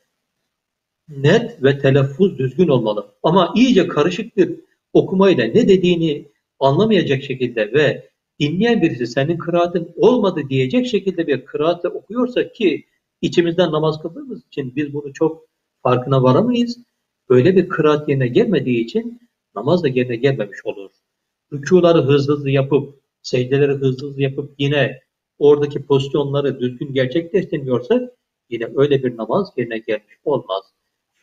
net ve telaffuz düzgün olmalı. Ama iyice karışık bir okumayla ne dediğini anlamayacak şekilde ve dinleyen birisi senin kıraatin olmadı diyecek şekilde bir kıraatle okuyorsa ki içimizden namaz kıldığımız için biz bunu çok farkına varamayız. Böyle bir kıraat yerine gelmediği için namaz da yerine gelmemiş olur. Rükuları hızlı hızlı yapıp, secdeleri hızlı hızlı yapıp yine oradaki pozisyonları düzgün gerçekleştirmiyorsak yine öyle bir namaz yerine gelmiş olmaz.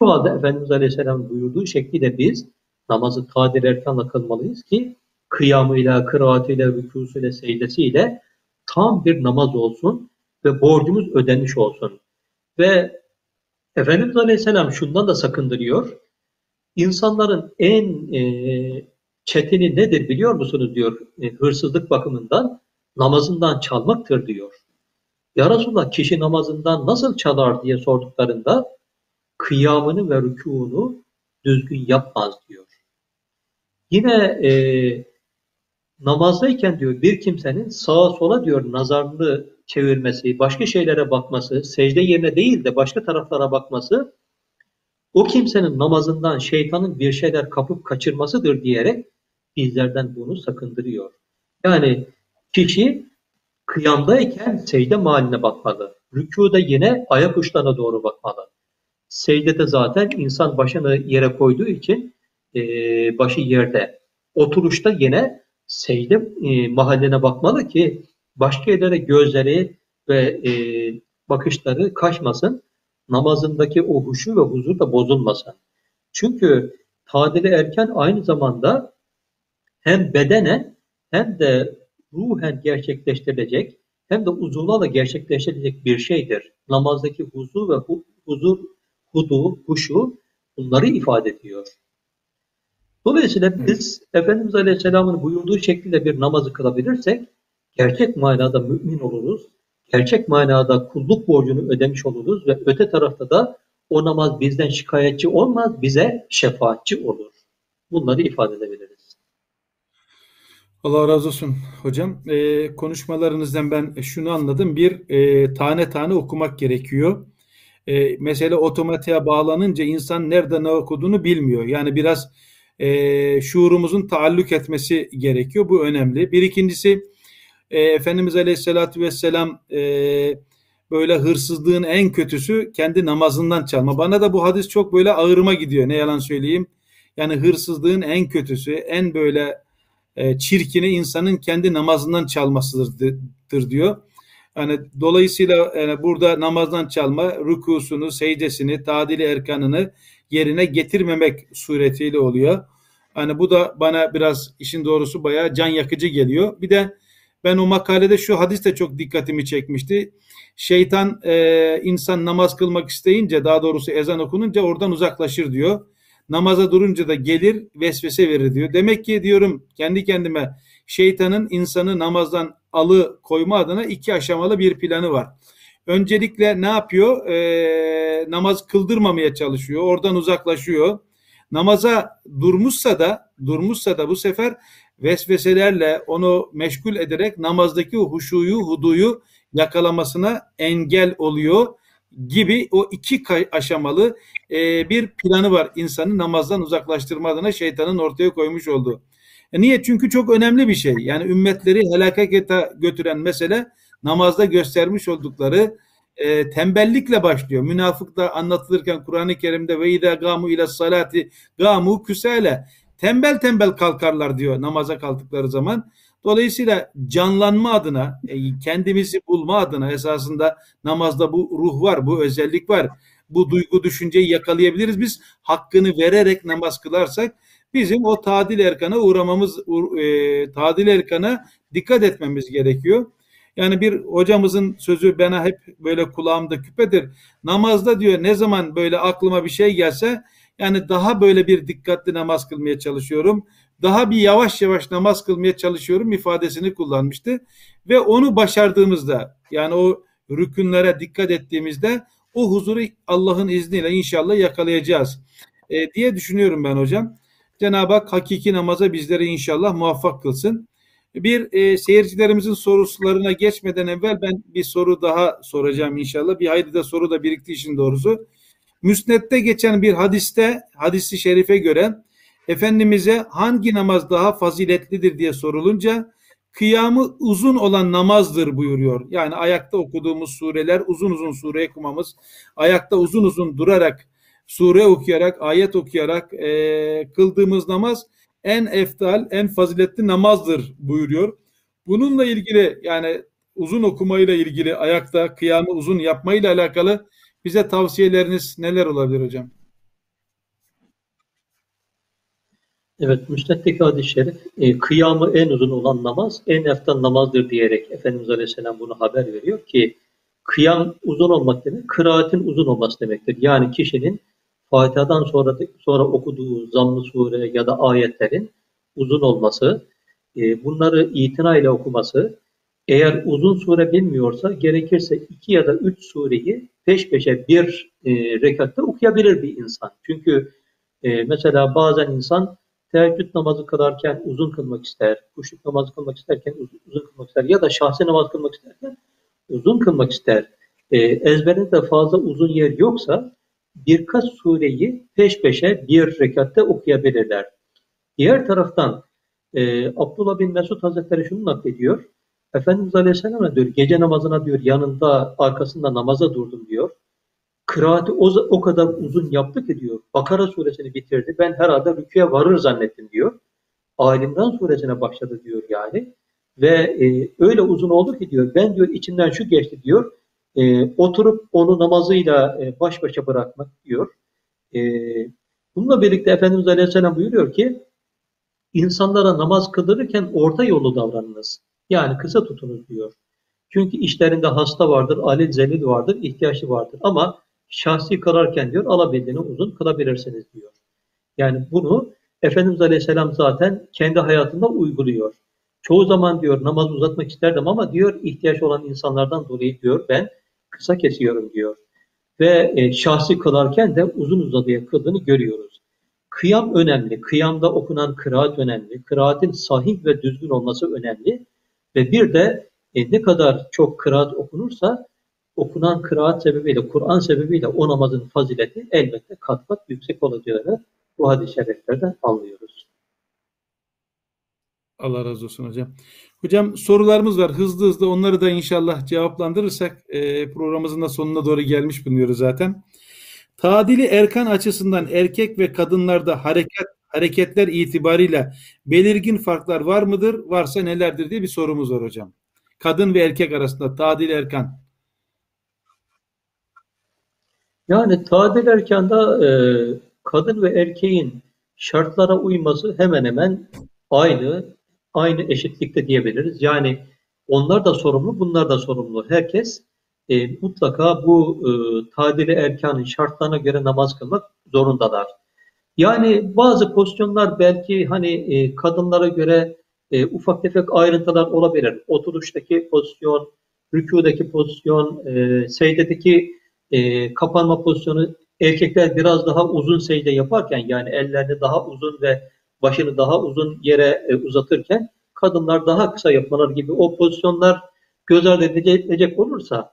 Şu anda Efendimiz Aleyhisselam buyurduğu şekliyle biz namazı tadir erkanla kılmalıyız ki kıyamıyla, kıraatıyla, rükusuyla, secdesiyle tam bir namaz olsun ve borcumuz ödenmiş olsun. Ve Efendimiz Aleyhisselam şundan da sakındırıyor. İnsanların en e, çetini nedir biliyor musunuz diyor e, hırsızlık bakımından namazından çalmaktır diyor. Ya Resulallah kişi namazından nasıl çalar diye sorduklarında kıyamını ve rükûnu düzgün yapmaz diyor. Yine e, namazdayken diyor bir kimsenin sağa sola diyor nazarını çevirmesi, başka şeylere bakması, secde yerine değil de başka taraflara bakması o kimsenin namazından şeytanın bir şeyler kapıp kaçırmasıdır diyerek bizlerden bunu sakındırıyor. Yani kişi kıyamdayken secde mahalline bakmalı. Rükuda yine ayak uçlarına doğru bakmalı. Secdede zaten insan başını yere koyduğu için e, başı yerde. Oturuşta yine secde e, mahalline bakmalı ki başka yerlere gözleri ve e, bakışları kaçmasın. Namazındaki o huşu ve huzur da bozulmasın. Çünkü tadili erken aynı zamanda hem bedene hem de ruhen gerçekleştirilecek hem de uzuvlarla gerçekleştirilecek bir şeydir. Namazdaki huzur ve hu, huzur, hudu, huşu bunları ifade ediyor. Dolayısıyla biz Efendimiz Aleyhisselam'ın buyurduğu şekilde bir namazı kılabilirsek gerçek manada mümin oluruz. Gerçek manada kulluk borcunu ödemiş oluruz ve öte tarafta da o namaz bizden şikayetçi olmaz, bize şefaatçi olur. Bunları ifade edebiliriz. Allah razı olsun hocam. E, konuşmalarınızdan ben şunu anladım. Bir, e, tane tane okumak gerekiyor. E, mesele otomatiğe bağlanınca insan nerede ne okuduğunu bilmiyor. Yani biraz e, şuurumuzun taalluk etmesi gerekiyor. Bu önemli. Bir ikincisi e, Efendimiz Aleyhisselatü Vesselam e, böyle hırsızlığın en kötüsü kendi namazından çalma. Bana da bu hadis çok böyle ağırıma gidiyor. Ne yalan söyleyeyim. Yani hırsızlığın en kötüsü, en böyle e, çirkini insanın kendi namazından çalmasıdır diyor. Yani dolayısıyla yani burada namazdan çalma, rükusunu, secdesini, tadili erkanını yerine getirmemek suretiyle oluyor. Hani bu da bana biraz işin doğrusu bayağı can yakıcı geliyor. Bir de ben o makalede şu hadis de çok dikkatimi çekmişti. Şeytan e, insan namaz kılmak isteyince daha doğrusu ezan okununca oradan uzaklaşır diyor. Namaza durunca da gelir vesvese verir diyor. Demek ki diyorum kendi kendime şeytanın insanı namazdan alı koyma adına iki aşamalı bir planı var. Öncelikle ne yapıyor? E, namaz kıldırmamaya çalışıyor. Oradan uzaklaşıyor. Namaza durmuşsa da durmuşsa da bu sefer vesveselerle onu meşgul ederek namazdaki huşuyu, huduyu yakalamasına engel oluyor gibi o iki aşamalı e, bir planı var insanı namazdan uzaklaştırma adına şeytanın ortaya koymuş olduğu. E niye? Çünkü çok önemli bir şey. Yani ümmetleri helakete götüren mesele namazda göstermiş oldukları e, tembellikle başlıyor. Münafık da anlatılırken Kur'an-ı Kerim'de ve idâ gâmu ile salati gâmu küsâle tembel tembel kalkarlar diyor namaza kalktıkları zaman. Dolayısıyla canlanma adına, e, kendimizi bulma adına esasında namazda bu ruh var, bu özellik var. Bu duygu düşünceyi yakalayabiliriz. Biz hakkını vererek namaz kılarsak bizim o tadil erkana uğramamız, e, tadil erkana dikkat etmemiz gerekiyor. Yani bir hocamızın sözü bana hep böyle kulağımda küpedir. Namazda diyor ne zaman böyle aklıma bir şey gelse yani daha böyle bir dikkatli namaz kılmaya çalışıyorum. Daha bir yavaş yavaş namaz kılmaya çalışıyorum ifadesini kullanmıştı. Ve onu başardığımızda yani o rükünlere dikkat ettiğimizde o huzuru Allah'ın izniyle inşallah yakalayacağız e, diye düşünüyorum ben hocam. Cenab-ı Hak hakiki namaza bizleri inşallah muvaffak kılsın. Bir e, seyircilerimizin sorularına geçmeden evvel ben bir soru daha soracağım inşallah. Bir hayli de soru da birikti işin doğrusu. Müsnette geçen bir hadiste, hadisi şerife göre Efendimiz'e hangi namaz daha faziletlidir diye sorulunca kıyamı uzun olan namazdır buyuruyor. Yani ayakta okuduğumuz sureler uzun uzun sure okumamız, ayakta uzun uzun durarak sure okuyarak, ayet okuyarak e, kıldığımız namaz en eftal, en faziletli namazdır buyuruyor. Bununla ilgili yani uzun okumayla ilgili ayakta kıyamı uzun yapmayla alakalı bize tavsiyeleriniz neler olabilir hocam? Evet, Müsned'deki hadis-i şerif, e, kıyamı en uzun olan namaz, en eftal namazdır diyerek Efendimiz Aleyhisselam bunu haber veriyor ki, kıyam uzun olmak demek, kıraatin uzun olması demektir. Yani kişinin Fatiha'dan sonra sonra okuduğu zamm-ı sure ya da ayetlerin uzun olması, e, bunları itina ile okuması, eğer uzun sure bilmiyorsa gerekirse iki ya da üç sureyi peş peşe bir e, rekatta okuyabilir bir insan. Çünkü e, mesela bazen insan teheccüd namazı kılarken uzun kılmak ister, kuşluk namazı kılmak isterken uzun, uzun kılmak ister ya da şahsi namaz kılmak isterken uzun kılmak ister. E, ezberinde fazla uzun yer yoksa birkaç sureyi peş peşe bir rekatte okuyabilirler. Diğer taraftan e, Abdullah bin Mesud Hazretleri şunu naklediyor. Efendimiz Aleyhisselam diyor gece namazına diyor yanında arkasında namaza durdum diyor. Kıraati o, o kadar uzun yaptı ki diyor. Bakara suresini bitirdi. Ben herhalde rüküye varır zannettim diyor. Alimran suresine başladı diyor yani. Ve e, öyle uzun oldu ki diyor. Ben diyor içinden şu geçti diyor. E, oturup onu namazıyla e, baş başa bırakmak diyor. E, bununla birlikte Efendimiz Aleyhisselam buyuruyor ki insanlara namaz kıldırırken orta yolu davranınız. Yani kısa tutunuz diyor. Çünkü işlerinde hasta vardır, alil zelil vardır, ihtiyaçlı vardır. Ama şahsi kılarken diyor alabildiğini uzun kılabilirsiniz diyor. Yani bunu Efendimiz Aleyhisselam zaten kendi hayatında uyguluyor. Çoğu zaman diyor namaz uzatmak isterdim ama diyor ihtiyaç olan insanlardan dolayı diyor ben kısa kesiyorum diyor. Ve e, şahsi kılarken de uzun uzadıya kıldığını görüyoruz. Kıyam önemli. Kıyamda okunan kıraat önemli. Kıraatin sahih ve düzgün olması önemli. Ve bir de e, ne kadar çok kıraat okunursa okunan kıraat sebebiyle, Kur'an sebebiyle o namazın fazileti elbette kat kat yüksek olacağını bu hadis-i şeriflerden anlıyoruz. Allah razı olsun hocam. Hocam sorularımız var. Hızlı hızlı onları da inşallah cevaplandırırsak e, programımızın da sonuna doğru gelmiş bulunuyoruz zaten. Tadili erkan açısından erkek ve kadınlarda hareket hareketler itibariyle belirgin farklar var mıdır? Varsa nelerdir diye bir sorumuz var hocam. Kadın ve erkek arasında tadil erkan. Yani tadil erkanda e, kadın ve erkeğin şartlara uyması hemen hemen aynı aynı eşitlikte diyebiliriz. Yani onlar da sorumlu, bunlar da sorumlu. Herkes e, mutlaka bu e, tadili erkanın şartlarına göre namaz kılmak zorundalar. Yani bazı pozisyonlar belki hani e, kadınlara göre e, ufak tefek ayrıntılar olabilir. Oturuştaki pozisyon, rükudaki pozisyon, e, secdedeki e, kapanma pozisyonu erkekler biraz daha uzun secde yaparken yani ellerini daha uzun ve başını daha uzun yere e, uzatırken kadınlar daha kısa yapmalar gibi o pozisyonlar göz ardı edilecek olursa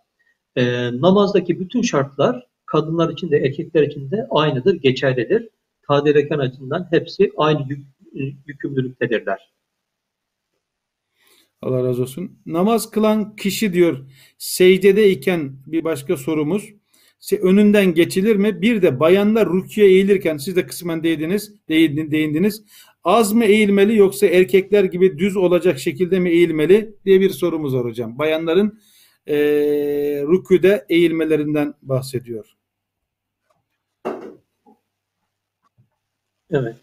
e, namazdaki bütün şartlar kadınlar için de erkekler için de aynıdır, geçerlidir. Tadil rekan açısından hepsi aynı yük, yükümlülüktedirler. Allah razı olsun. Namaz kılan kişi diyor secdedeyken bir başka sorumuz önünden geçilir mi? Bir de bayanlar rüküye eğilirken siz de kısmen değindiniz, değindiniz. Az mı eğilmeli yoksa erkekler gibi düz olacak şekilde mi eğilmeli diye bir sorumuz var hocam. Bayanların e, rüküde eğilmelerinden bahsediyor. Evet.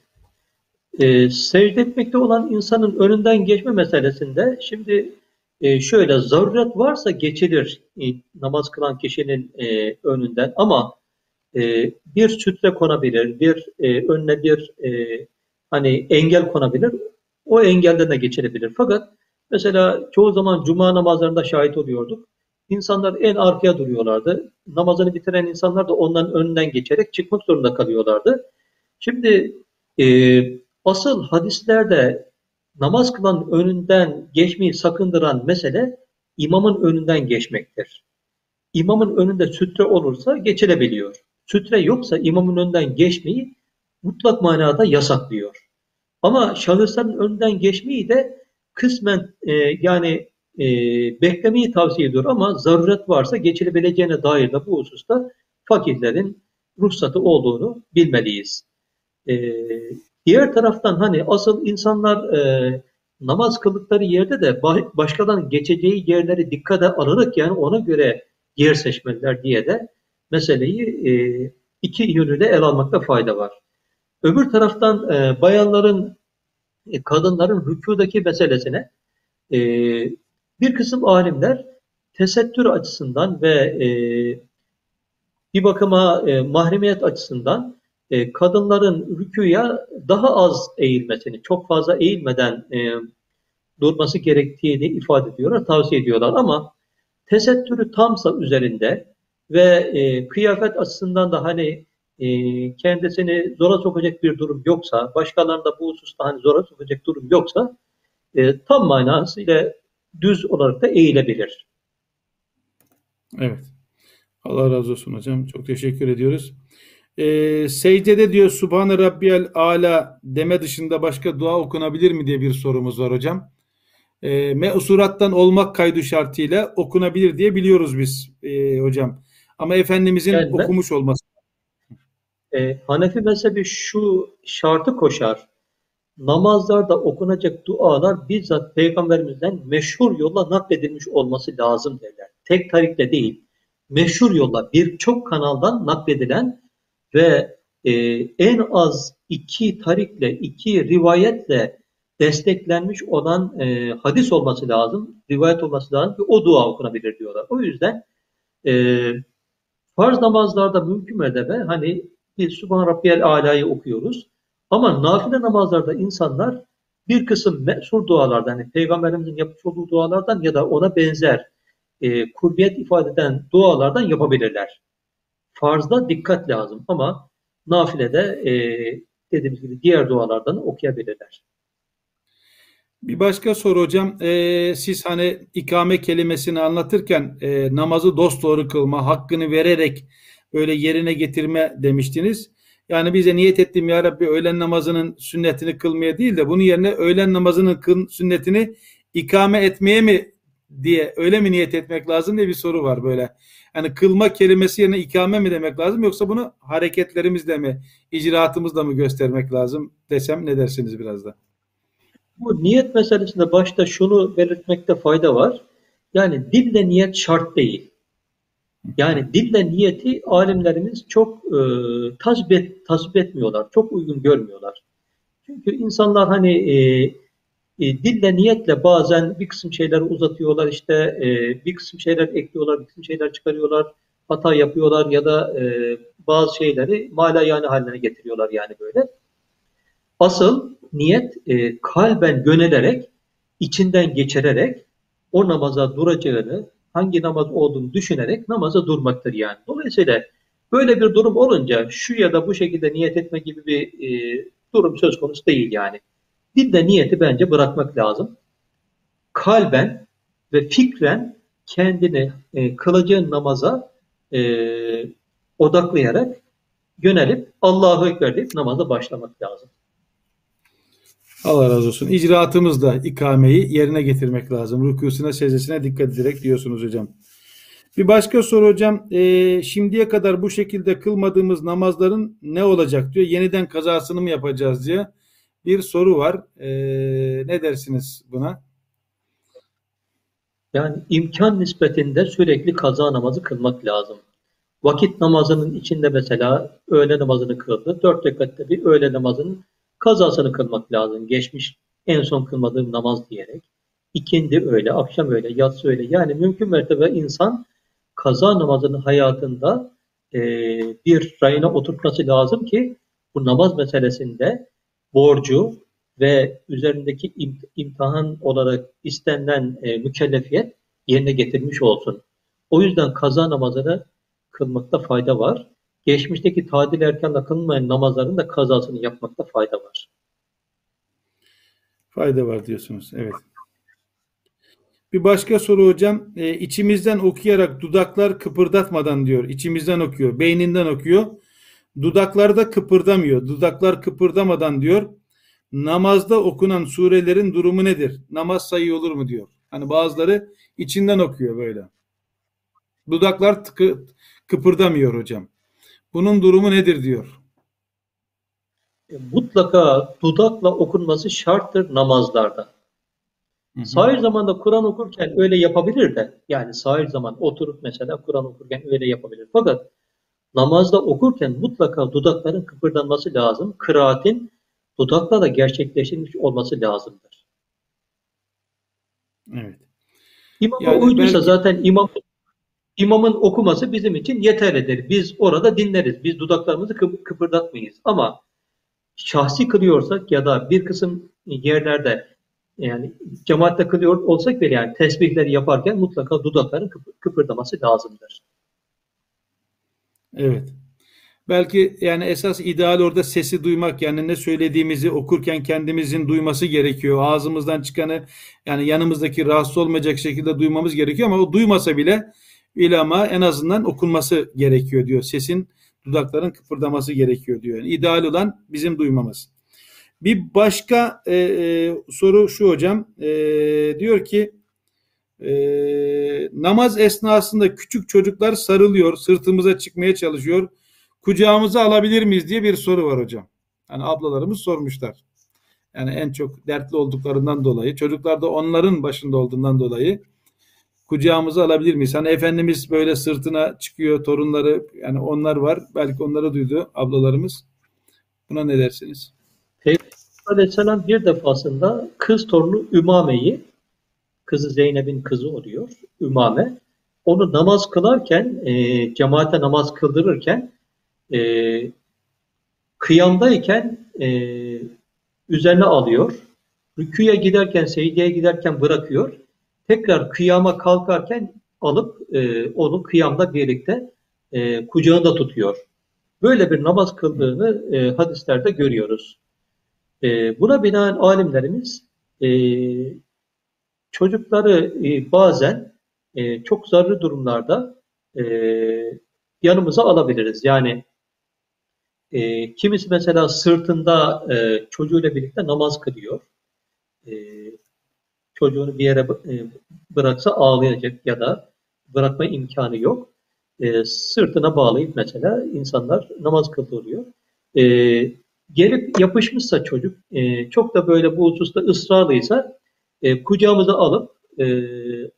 E, secde etmekte olan insanın önünden geçme meselesinde şimdi e, şöyle zaruret varsa geçilir e, namaz kılan kişinin e, önünden ama e, bir sütre konabilir, bir önüne bir hani engel konabilir. O engelden de geçilebilir. Fakat mesela çoğu zaman cuma namazlarında şahit oluyorduk. İnsanlar en arkaya duruyorlardı. Namazını bitiren insanlar da onların önünden geçerek çıkmak zorunda kalıyorlardı. Şimdi e, asıl hadislerde namaz kılan önünden geçmeyi sakındıran mesele imamın önünden geçmektir. İmamın önünde sütre olursa geçilebiliyor. Sütre yoksa imamın önünden geçmeyi mutlak manada yasaklıyor. Ama şahısların önünden geçmeyi de kısmen e, yani e, beklemeyi tavsiye ediyor ama zaruret varsa geçilebileceğine dair de bu hususta fakirlerin ruhsatı olduğunu bilmeliyiz. E, diğer taraftan hani asıl insanlar e, namaz kıldıkları yerde de başkadan geçeceği yerleri dikkate alarak yani ona göre yer seçmeliler diye de meseleyi e, iki yönüyle el almakta fayda var. Öbür taraftan e, bayanların, e, kadınların rükudaki meselesine e, bir kısım alimler tesettür açısından ve e, bir bakıma e, mahremiyet açısından e, kadınların rükuya daha az eğilmesini, çok fazla eğilmeden e, durması gerektiğini ifade ediyorlar, tavsiye ediyorlar. Ama tesettürü tamsa üzerinde ve e, kıyafet açısından da hani kendisini zora sokacak bir durum yoksa, başkalarında bu hususta hani zora sokacak durum yoksa e, tam manasıyla düz olarak da eğilebilir. Evet. Allah razı olsun hocam. Çok teşekkür ediyoruz. Ee, secdede diyor Subhane Rabbiyel Ala deme dışında başka dua okunabilir mi diye bir sorumuz var hocam. Ee, meusurattan olmak kaydı şartıyla okunabilir diye biliyoruz biz e, hocam. Ama Efendimizin yani ben, okumuş olması. E, Hanefi mezhebi şu şartı koşar. Namazlarda okunacak dualar bizzat Peygamberimizden meşhur yolla nakledilmiş olması lazım derler. Tek tarikle değil, meşhur yolla birçok kanaldan nakledilen ve e, en az iki tarikle, iki rivayetle desteklenmiş olan e, hadis olması lazım, rivayet olması lazım ki o dua okunabilir diyorlar. O yüzden e, farz namazlarda mümkün mertebe hani bir Subhan Rabbiyel Ala'yı okuyoruz. Ama nafile namazlarda insanlar bir kısım mesur dualardan, yani Peygamberimizin yapmış olduğu dualardan ya da ona benzer e, kurbiyet ifade eden dualardan yapabilirler. Farzda dikkat lazım ama nafilede e, dediğimiz gibi diğer dualardan okuyabilirler. Bir başka soru hocam. Ee, siz hani ikame kelimesini anlatırken e, namazı dosdoğru kılma, hakkını vererek böyle yerine getirme demiştiniz. Yani bize niyet ettim ya Rabbi öğlen namazının sünnetini kılmaya değil de bunun yerine öğlen namazının sünnetini ikame etmeye mi diye öyle mi niyet etmek lazım diye bir soru var böyle. Yani kılma kelimesi yerine ikame mi demek lazım yoksa bunu hareketlerimizle mi, icraatımızla mı göstermek lazım desem ne dersiniz biraz da? Bu niyet meselesinde başta şunu belirtmekte fayda var. Yani dille niyet şart değil. Yani dille niyeti alimlerimiz çok e, tasvip, tasvip etmiyorlar, çok uygun görmüyorlar. Çünkü insanlar hani e, e, dille niyetle bazen bir kısım şeyleri uzatıyorlar, işte e, bir kısım şeyler ekliyorlar, bir kısım şeyler çıkarıyorlar, hata yapıyorlar ya da e, bazı şeyleri mala yani haline getiriyorlar yani böyle. Asıl niyet e, kalben yönelerek, içinden geçirerek o namaza duracağını, hangi namaz olduğunu düşünerek namaza durmaktır yani. Dolayısıyla böyle bir durum olunca şu ya da bu şekilde niyet etme gibi bir e, durum söz konusu değil yani. Dilde niyeti bence bırakmak lazım. Kalben ve fikren kendini e, kılacağın namaza e, odaklayarak yönelip Allahu Ekber deyip namaza başlamak lazım. Allah razı olsun. İcraatımızda ikameyi yerine getirmek lazım. Rükusuna, secdesine dikkat ederek diyorsunuz hocam. Bir başka soru hocam. E, şimdiye kadar bu şekilde kılmadığımız namazların ne olacak diyor. Yeniden kazasını mı yapacağız diye bir soru var. E, ne dersiniz buna? Yani imkan nispetinde sürekli kaza namazı kılmak lazım. Vakit namazının içinde mesela öğle namazını kıldı. Dört rekatte bir öğle namazının kazasını kılmak lazım. Geçmiş en son kılmadığım namaz diyerek. İkindi öyle, akşam öyle, yatsı öyle. Yani mümkün mertebe insan kaza namazının hayatında e, bir rayına oturtması lazım ki bu namaz meselesinde borcu ve üzerindeki imtihan olarak istenilen e, mükellefiyet yerine getirmiş olsun. O yüzden kaza namazını kılmakta fayda var. Geçmişteki tadil erkanla kılınmayan namazların da kazasını yapmakta fayda var. Fayda var diyorsunuz. Evet. Bir başka soru hocam. E, içimizden okuyarak dudaklar kıpırdatmadan diyor. İçimizden okuyor. Beyninden okuyor. Dudaklarda kıpırdamıyor. Dudaklar kıpırdamadan diyor. Namazda okunan surelerin durumu nedir? Namaz sayı olur mu diyor. Hani bazıları içinden okuyor böyle. Dudaklar tıkı, kıpırdamıyor hocam. Bunun durumu nedir diyor. E, mutlaka dudakla okunması şarttır namazlarda. Hı Sahir zamanda Kur'an okurken öyle yapabilir de yani sahir zaman oturup mesela Kur'an okurken öyle yapabilir. Fakat namazda okurken mutlaka dudakların kıpırdanması lazım. Kıraatin dudakla da gerçekleştirilmiş olması lazımdır. Evet. İmama yani uyduysa belki... zaten imam imamın okuması bizim için yeterlidir. Biz orada dinleriz. Biz dudaklarımızı kıp kıpırdatmayız. Ama şahsi kılıyorsak ya da bir kısım yerlerde yani cemaatte kılıyor olsak bile yani tesbihleri yaparken mutlaka dudakların kıpırdaması lazımdır. Evet. Belki yani esas ideal orada sesi duymak yani ne söylediğimizi okurken kendimizin duyması gerekiyor. Ağzımızdan çıkanı yani yanımızdaki rahatsız olmayacak şekilde duymamız gerekiyor ama o duymasa bile ilama en azından okunması gerekiyor diyor. Sesin dudakların kıpırdaması gerekiyor diyor. Yani ideal olan bizim duymamız. Bir başka e, e, soru şu hocam. E, diyor ki e, namaz esnasında küçük çocuklar sarılıyor, sırtımıza çıkmaya çalışıyor. Kucağımıza alabilir miyiz diye bir soru var hocam. Yani ablalarımız sormuşlar. Yani en çok dertli olduklarından dolayı, çocuklar da onların başında olduğundan dolayı kucağımıza alabilir miyiz? Hani Efendimiz böyle sırtına çıkıyor torunları yani onlar var. Belki onları duydu ablalarımız. Buna ne dersiniz? Peygamber Aleyhisselam bir defasında kız torunu Ümame'yi kızı Zeynep'in kızı oluyor Ümame. Onu namaz kılarken e, cemaate namaz kıldırırken e, kıyamdayken e, üzerine alıyor. Rüküye giderken, secdeye giderken bırakıyor tekrar kıyama kalkarken alıp e, onu kıyamda birlikte e, kucağında tutuyor. Böyle bir namaz kıldığını e, hadislerde görüyoruz. E, buna binaen alimlerimiz e, çocukları e, bazen e, çok zararlı durumlarda e, yanımıza alabiliriz. Yani e, kimisi mesela sırtında e, çocuğuyla birlikte namaz kılıyor. E, çocuğunu bir yere e, bıraksa ağlayacak ya da bırakma imkanı yok. E, sırtına bağlayıp mesela insanlar namaz kıldırıyor. E, gelip yapışmışsa çocuk e, çok da böyle bu hususta ısrarlıysa e, kucağımıza alıp e,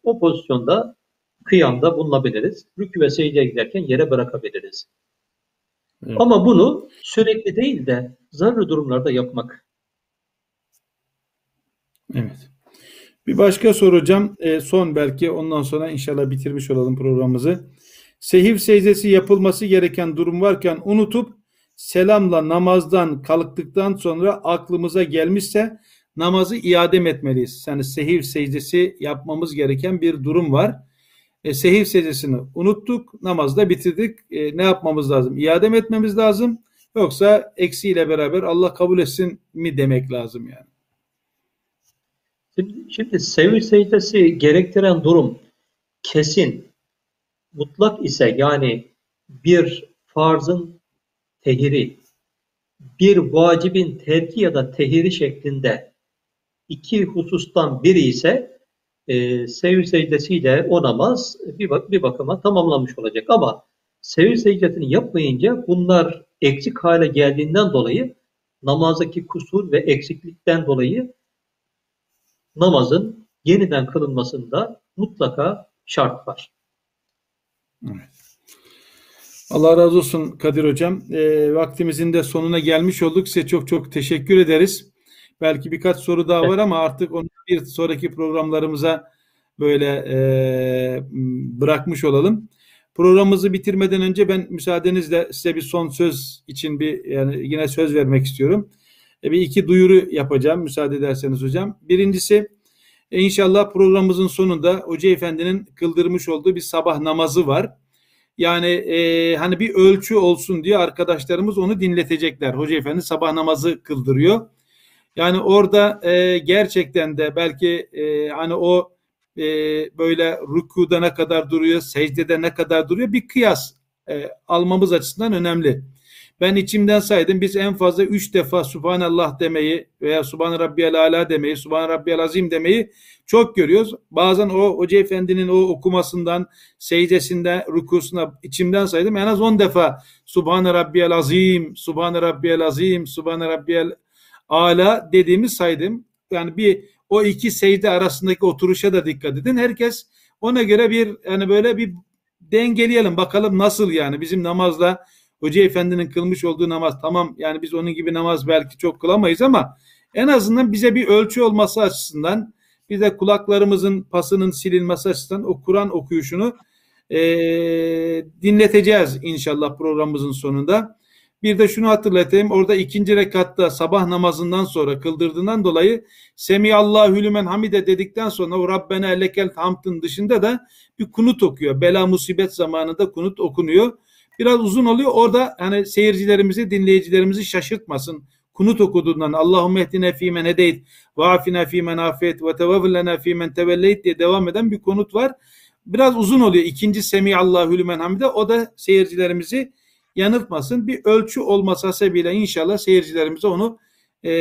o pozisyonda kıyamda bulunabiliriz. Rükü ve secdeye giderken yere bırakabiliriz. Evet. Ama bunu sürekli değil de zararlı durumlarda yapmak. Evet. Bir başka soracağım. E, son belki ondan sonra inşallah bitirmiş olalım programımızı. Sehiv secdesi yapılması gereken durum varken unutup selamla namazdan kalktıktan sonra aklımıza gelmişse namazı iade etmeliyiz. Yani sehiv secdesi yapmamız gereken bir durum var. E, sehiv secdesini unuttuk, namazda bitirdik. E, ne yapmamız lazım? İade mi etmemiz lazım? Yoksa eksiyle beraber Allah kabul etsin mi demek lazım yani? Şimdi, şimdi sevir secdesi gerektiren durum kesin, mutlak ise yani bir farzın tehiri, bir vacibin terki ya da tehiri şeklinde iki husustan biri ise e, sevir secdesiyle o namaz bir, bak bir bakıma tamamlanmış olacak. Ama sevir secdesini yapmayınca bunlar eksik hale geldiğinden dolayı namazdaki kusur ve eksiklikten dolayı namazın yeniden kılınmasında mutlaka şart var. Allah razı olsun Kadir Hocam. E, vaktimizin de sonuna gelmiş olduk. Size çok çok teşekkür ederiz. Belki birkaç soru daha var ama artık onu bir sonraki programlarımıza böyle e, bırakmış olalım. Programımızı bitirmeden önce ben müsaadenizle size bir son söz için bir yani yine söz vermek istiyorum. E, bir iki duyuru yapacağım müsaade ederseniz hocam. Birincisi e, inşallah programımızın sonunda Hoca Efendi'nin kıldırmış olduğu bir sabah namazı var. Yani e, hani bir ölçü olsun diye arkadaşlarımız onu dinletecekler. Hoca Efendi sabah namazı kıldırıyor. Yani orada e, gerçekten de belki e, hani o e, böyle rükuda ne kadar duruyor, secdede ne kadar duruyor bir kıyas e, almamız açısından önemli. Ben içimden saydım biz en fazla üç defa Subhanallah demeyi veya Subhan Rabbiyal Ala demeyi, Subhan Rabbiyal Azim demeyi çok görüyoruz. Bazen o Hoca Efendi'nin o okumasından, secdesinde, rükusuna içimden saydım. En az on defa Subhan Rabbiyal Azim, Subhan Rabbiyal Azim, Subhan Rabbiyal Ala dediğimi saydım. Yani bir o iki secde arasındaki oturuşa da dikkat edin. Herkes ona göre bir yani böyle bir dengeleyelim bakalım nasıl yani bizim namazla Hoca Efendi'nin kılmış olduğu namaz tamam yani biz onun gibi namaz belki çok kılamayız ama en azından bize bir ölçü olması açısından bize kulaklarımızın pasının silinmesi açısından o Kur'an okuyuşunu e, dinleteceğiz inşallah programımızın sonunda. Bir de şunu hatırlatayım. Orada ikinci rekatta sabah namazından sonra kıldırdığından dolayı Semiyallahu lümen hamide dedikten sonra o Rabbena lekel hamdın dışında da bir kunut okuyor. Bela musibet zamanında kunut okunuyor. Biraz uzun oluyor. Orada hani seyircilerimizi, dinleyicilerimizi şaşırtmasın. Kunut okuduğundan Allahümme ehdine fîmen hedeyt ve afina fîmen afiyet ve tevavvillena fîmen tevelleyt diye devam eden bir konut var. Biraz uzun oluyor. İkinci Semiyallahu lümen hamide. O da seyircilerimizi yanıltmasın. Bir ölçü olması hasebiyle inşallah seyircilerimize onu e,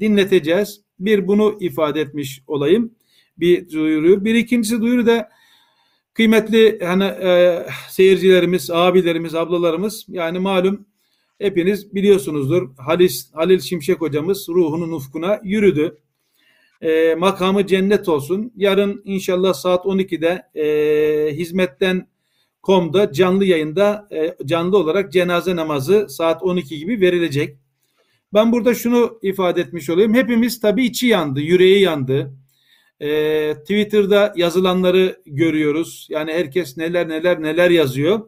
dinleteceğiz. Bir bunu ifade etmiş olayım. Bir duyuru. Bir ikincisi duyuru da kıymetli hani e, seyircilerimiz, abilerimiz, ablalarımız yani malum hepiniz biliyorsunuzdur. Halil, Halil Şimşek hocamız ruhunun ufkuna yürüdü. E, makamı cennet olsun. Yarın inşallah saat 12'de e, hizmetten komda canlı yayında e, canlı olarak cenaze namazı saat 12 gibi verilecek. Ben burada şunu ifade etmiş olayım. Hepimiz tabii içi yandı, yüreği yandı. E, Twitter'da yazılanları görüyoruz. Yani herkes neler neler neler yazıyor.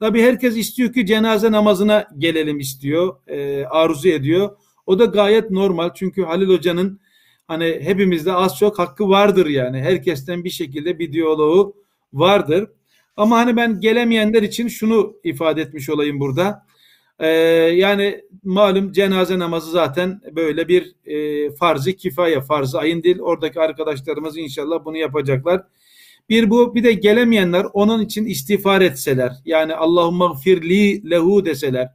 Tabii herkes istiyor ki cenaze namazına gelelim istiyor, e, arzu ediyor. O da gayet normal çünkü Halil Hoca'nın hani hepimizde az çok hakkı vardır yani. Herkesten bir şekilde bir diyaloğu vardır. Ama hani ben gelemeyenler için şunu ifade etmiş olayım burada. Ee, yani malum cenaze namazı zaten böyle bir e, farzı kifaye, farzı ayın değil. Oradaki arkadaşlarımız inşallah bunu yapacaklar. Bir bu bir de gelemeyenler onun için istiğfar etseler. Yani Allahumma firli lehu deseler.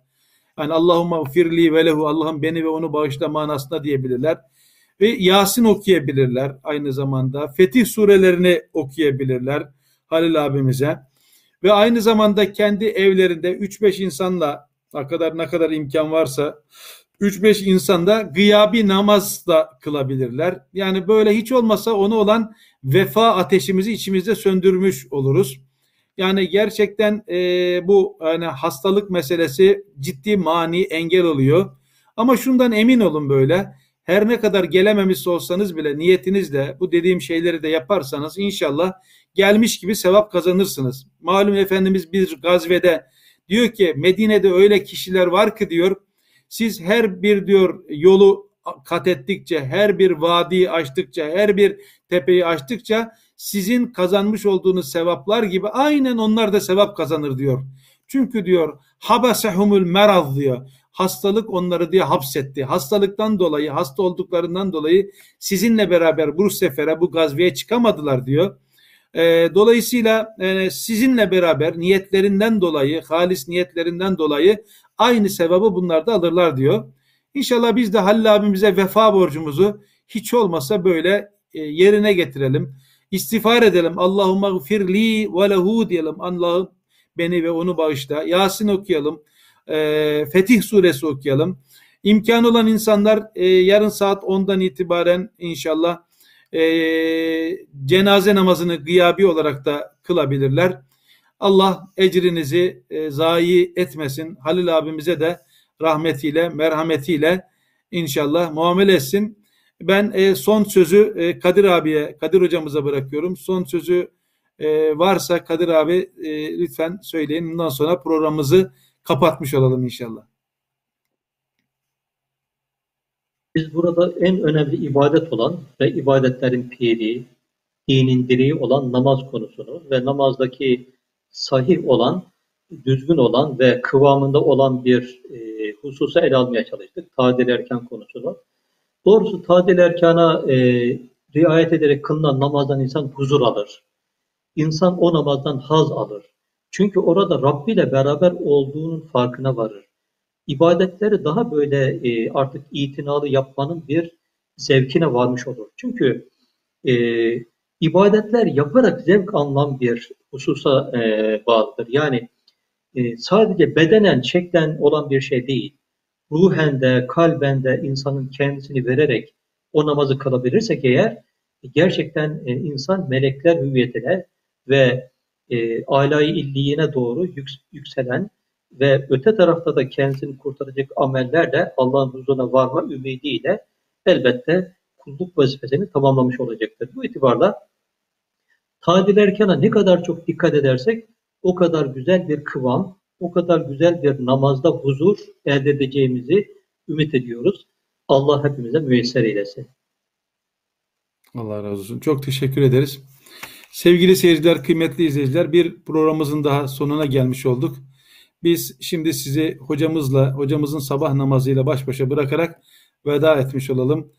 Yani Allahumma firli ve lehu Allah'ım beni ve onu bağışla manasında diyebilirler. Ve Yasin okuyabilirler aynı zamanda. Fetih surelerini okuyabilirler Halil abimize. Ve aynı zamanda kendi evlerinde 3-5 insanla ne kadar ne kadar imkan varsa 3-5 insanda gıyabi namaz da kılabilirler. Yani böyle hiç olmasa onu olan vefa ateşimizi içimizde söndürmüş oluruz. Yani gerçekten e, bu yani hastalık meselesi ciddi mani engel oluyor. Ama şundan emin olun böyle her ne kadar gelememiş olsanız bile niyetinizle bu dediğim şeyleri de yaparsanız inşallah gelmiş gibi sevap kazanırsınız. Malum Efendimiz bir gazvede diyor ki Medine'de öyle kişiler var ki diyor siz her bir diyor yolu kat ettikçe, her bir vadiyi açtıkça, her bir tepeyi açtıkça sizin kazanmış olduğunuz sevaplar gibi aynen onlar da sevap kazanır diyor. Çünkü diyor habasehumul meraz diyor. Hastalık onları diye hapsetti. Hastalıktan dolayı, hasta olduklarından dolayı sizinle beraber bu sefere, bu gazveye çıkamadılar diyor. E, dolayısıyla e, sizinle beraber niyetlerinden dolayı, halis niyetlerinden dolayı aynı sevabı bunlar da alırlar diyor. İnşallah biz de Halil abimize vefa borcumuzu hiç olmasa böyle e, yerine getirelim. İstiğfar edelim. Allahümme firli ve lehu diyelim. Allah'ım beni ve onu bağışla. Yasin okuyalım. E, Fetih suresi okuyalım. İmkan olan insanlar yarın saat 10'dan itibaren inşallah e, cenaze namazını gıyabi olarak da kılabilirler. Allah ecrinizi e, zayi etmesin. Halil abimize de rahmetiyle, merhametiyle inşallah muamele etsin. Ben e, son sözü e, Kadir abiye, Kadir hocamıza bırakıyorum. Son sözü e, varsa Kadir abi e, lütfen söyleyin. Bundan sonra programımızı kapatmış olalım inşallah. Biz burada en önemli ibadet olan ve ibadetlerin piri, dinin direği olan namaz konusunu ve namazdaki sahih olan, düzgün olan ve kıvamında olan bir e, hususa ele almaya çalıştık. Tadil erken konusunu. Doğrusu tadil erkana e, riayet ederek kılınan namazdan insan huzur alır. İnsan o namazdan haz alır. Çünkü orada Rabbi ile beraber olduğunun farkına varır. İbadetleri daha böyle e, artık itinalı yapmanın bir zevkine varmış olur. Çünkü e, ibadetler yaparak zevk alınan bir hususa e, bağlıdır. Yani e, sadece bedenen, şeklen olan bir şey değil. Ruhen de, kalben de insanın kendisini vererek o namazı kılabilirsek eğer gerçekten e, insan melekler hüviyetine ve e, alayı illiğine doğru yük, yükselen ve öte tarafta da kendisini kurtaracak amellerle Allah'ın huzuruna varma ümidiyle elbette kulluk vazifesini tamamlamış olacaktır. Bu itibarla tadil erkana ne kadar çok dikkat edersek o kadar güzel bir kıvam, o kadar güzel bir namazda huzur elde edeceğimizi ümit ediyoruz. Allah hepimize müyesser eylesin. Allah razı olsun. Çok teşekkür ederiz. Sevgili seyirciler, kıymetli izleyiciler bir programımızın daha sonuna gelmiş olduk. Biz şimdi sizi hocamızla, hocamızın sabah namazıyla baş başa bırakarak veda etmiş olalım.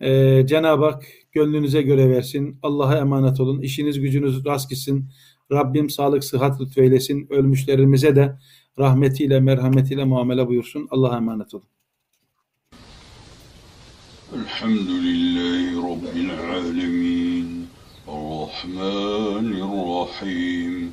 Ee, Cenab-ı Hak gönlünüze göre versin. Allah'a emanet olun. İşiniz gücünüz rast gitsin. Rabbim sağlık, sıhhat lütfeylesin. Ölmüşlerimize de rahmetiyle, merhametiyle muamele buyursun. Allah'a emanet olun. Elhamdülillahi Rabbil alemin. Rahmanirrahim.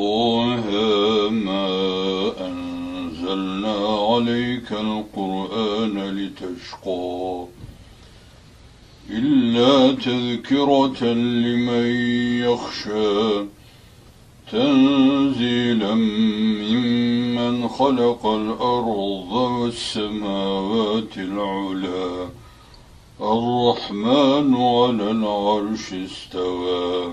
ضاها ما أنزلنا عليك القرآن لتشقى إلا تذكرة لمن يخشى تنزيلا ممن خلق الأرض والسماوات العلا الرحمن على العرش استوى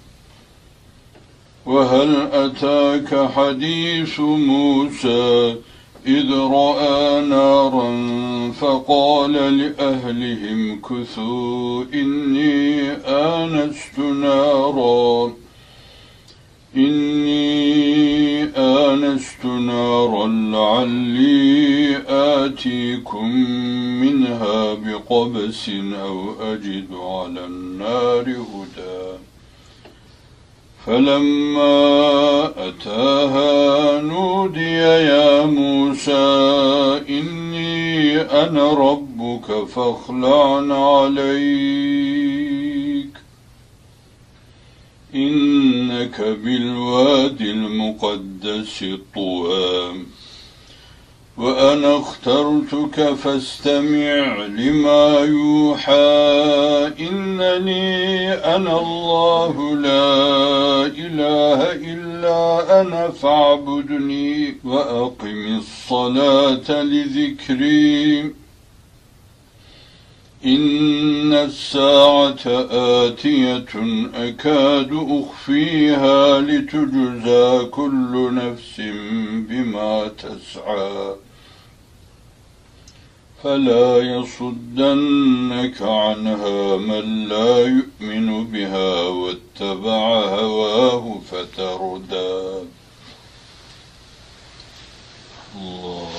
وهل أتاك حديث موسى إذ رأى نارا فقال لأهلهم كثوا إني آنست نارا. إني آنست نارا لعلي آتيكم منها بقبس أو أجد على النار هدى. فلما أتاها نودي يا موسى إني أنا ربك فاخلع عليك. إنك بالوادي المقدس طوى وأنا اخترتك فاستمع لما يوحى. إنني أنا الله لا إله إلا أنا فاعبدني وأقم الصلاة لذكري. إن الساعة آتية أكاد أخفيها لتجزى كل نفس بما تسعى. فلا يصدنك عنها من لا يؤمن بها واتبع هواه فتردى. الله.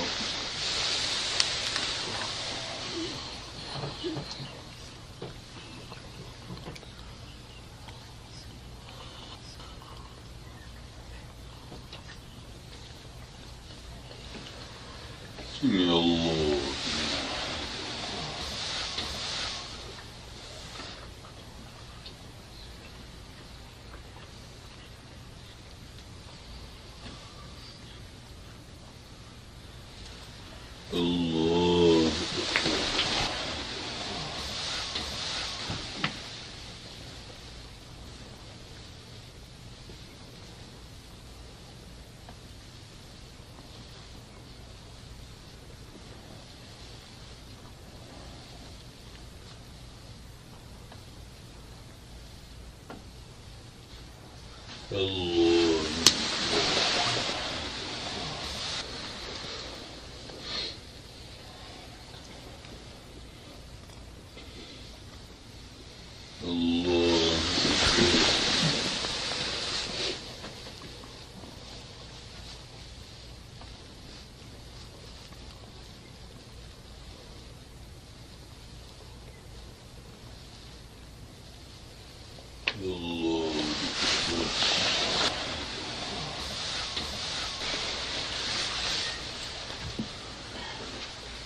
Your lord.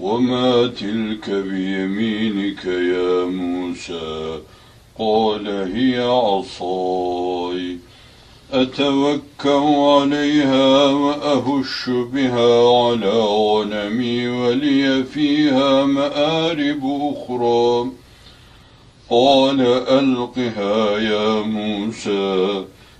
وما تلك بيمينك يا موسى؟ قال هي عصاي. أتوكأ عليها وأهش بها على غنمي ولي فيها مآرب أخرى. قال ألقها يا موسى.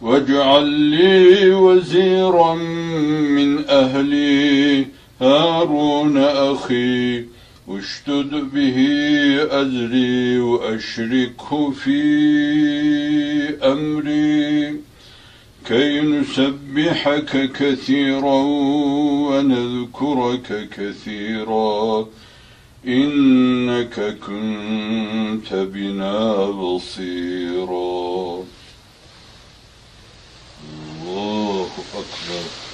واجعل لي وزيرا من أهلي هارون أخي اشتد به أزري وأشركه في أمري. كي نسبحك كثيرا ونذكرك كثيرا إنك كنت بنا بصيرا. pouco, pouco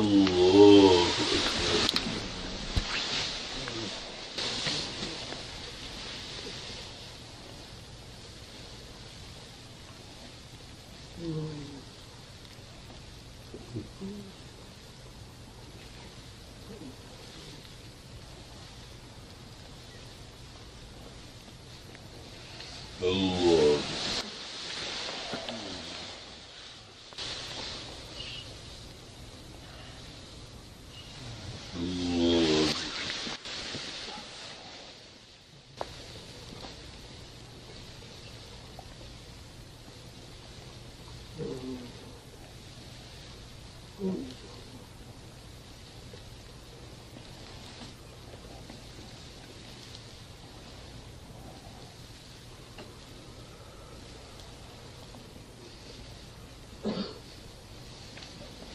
Oh.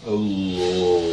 哦，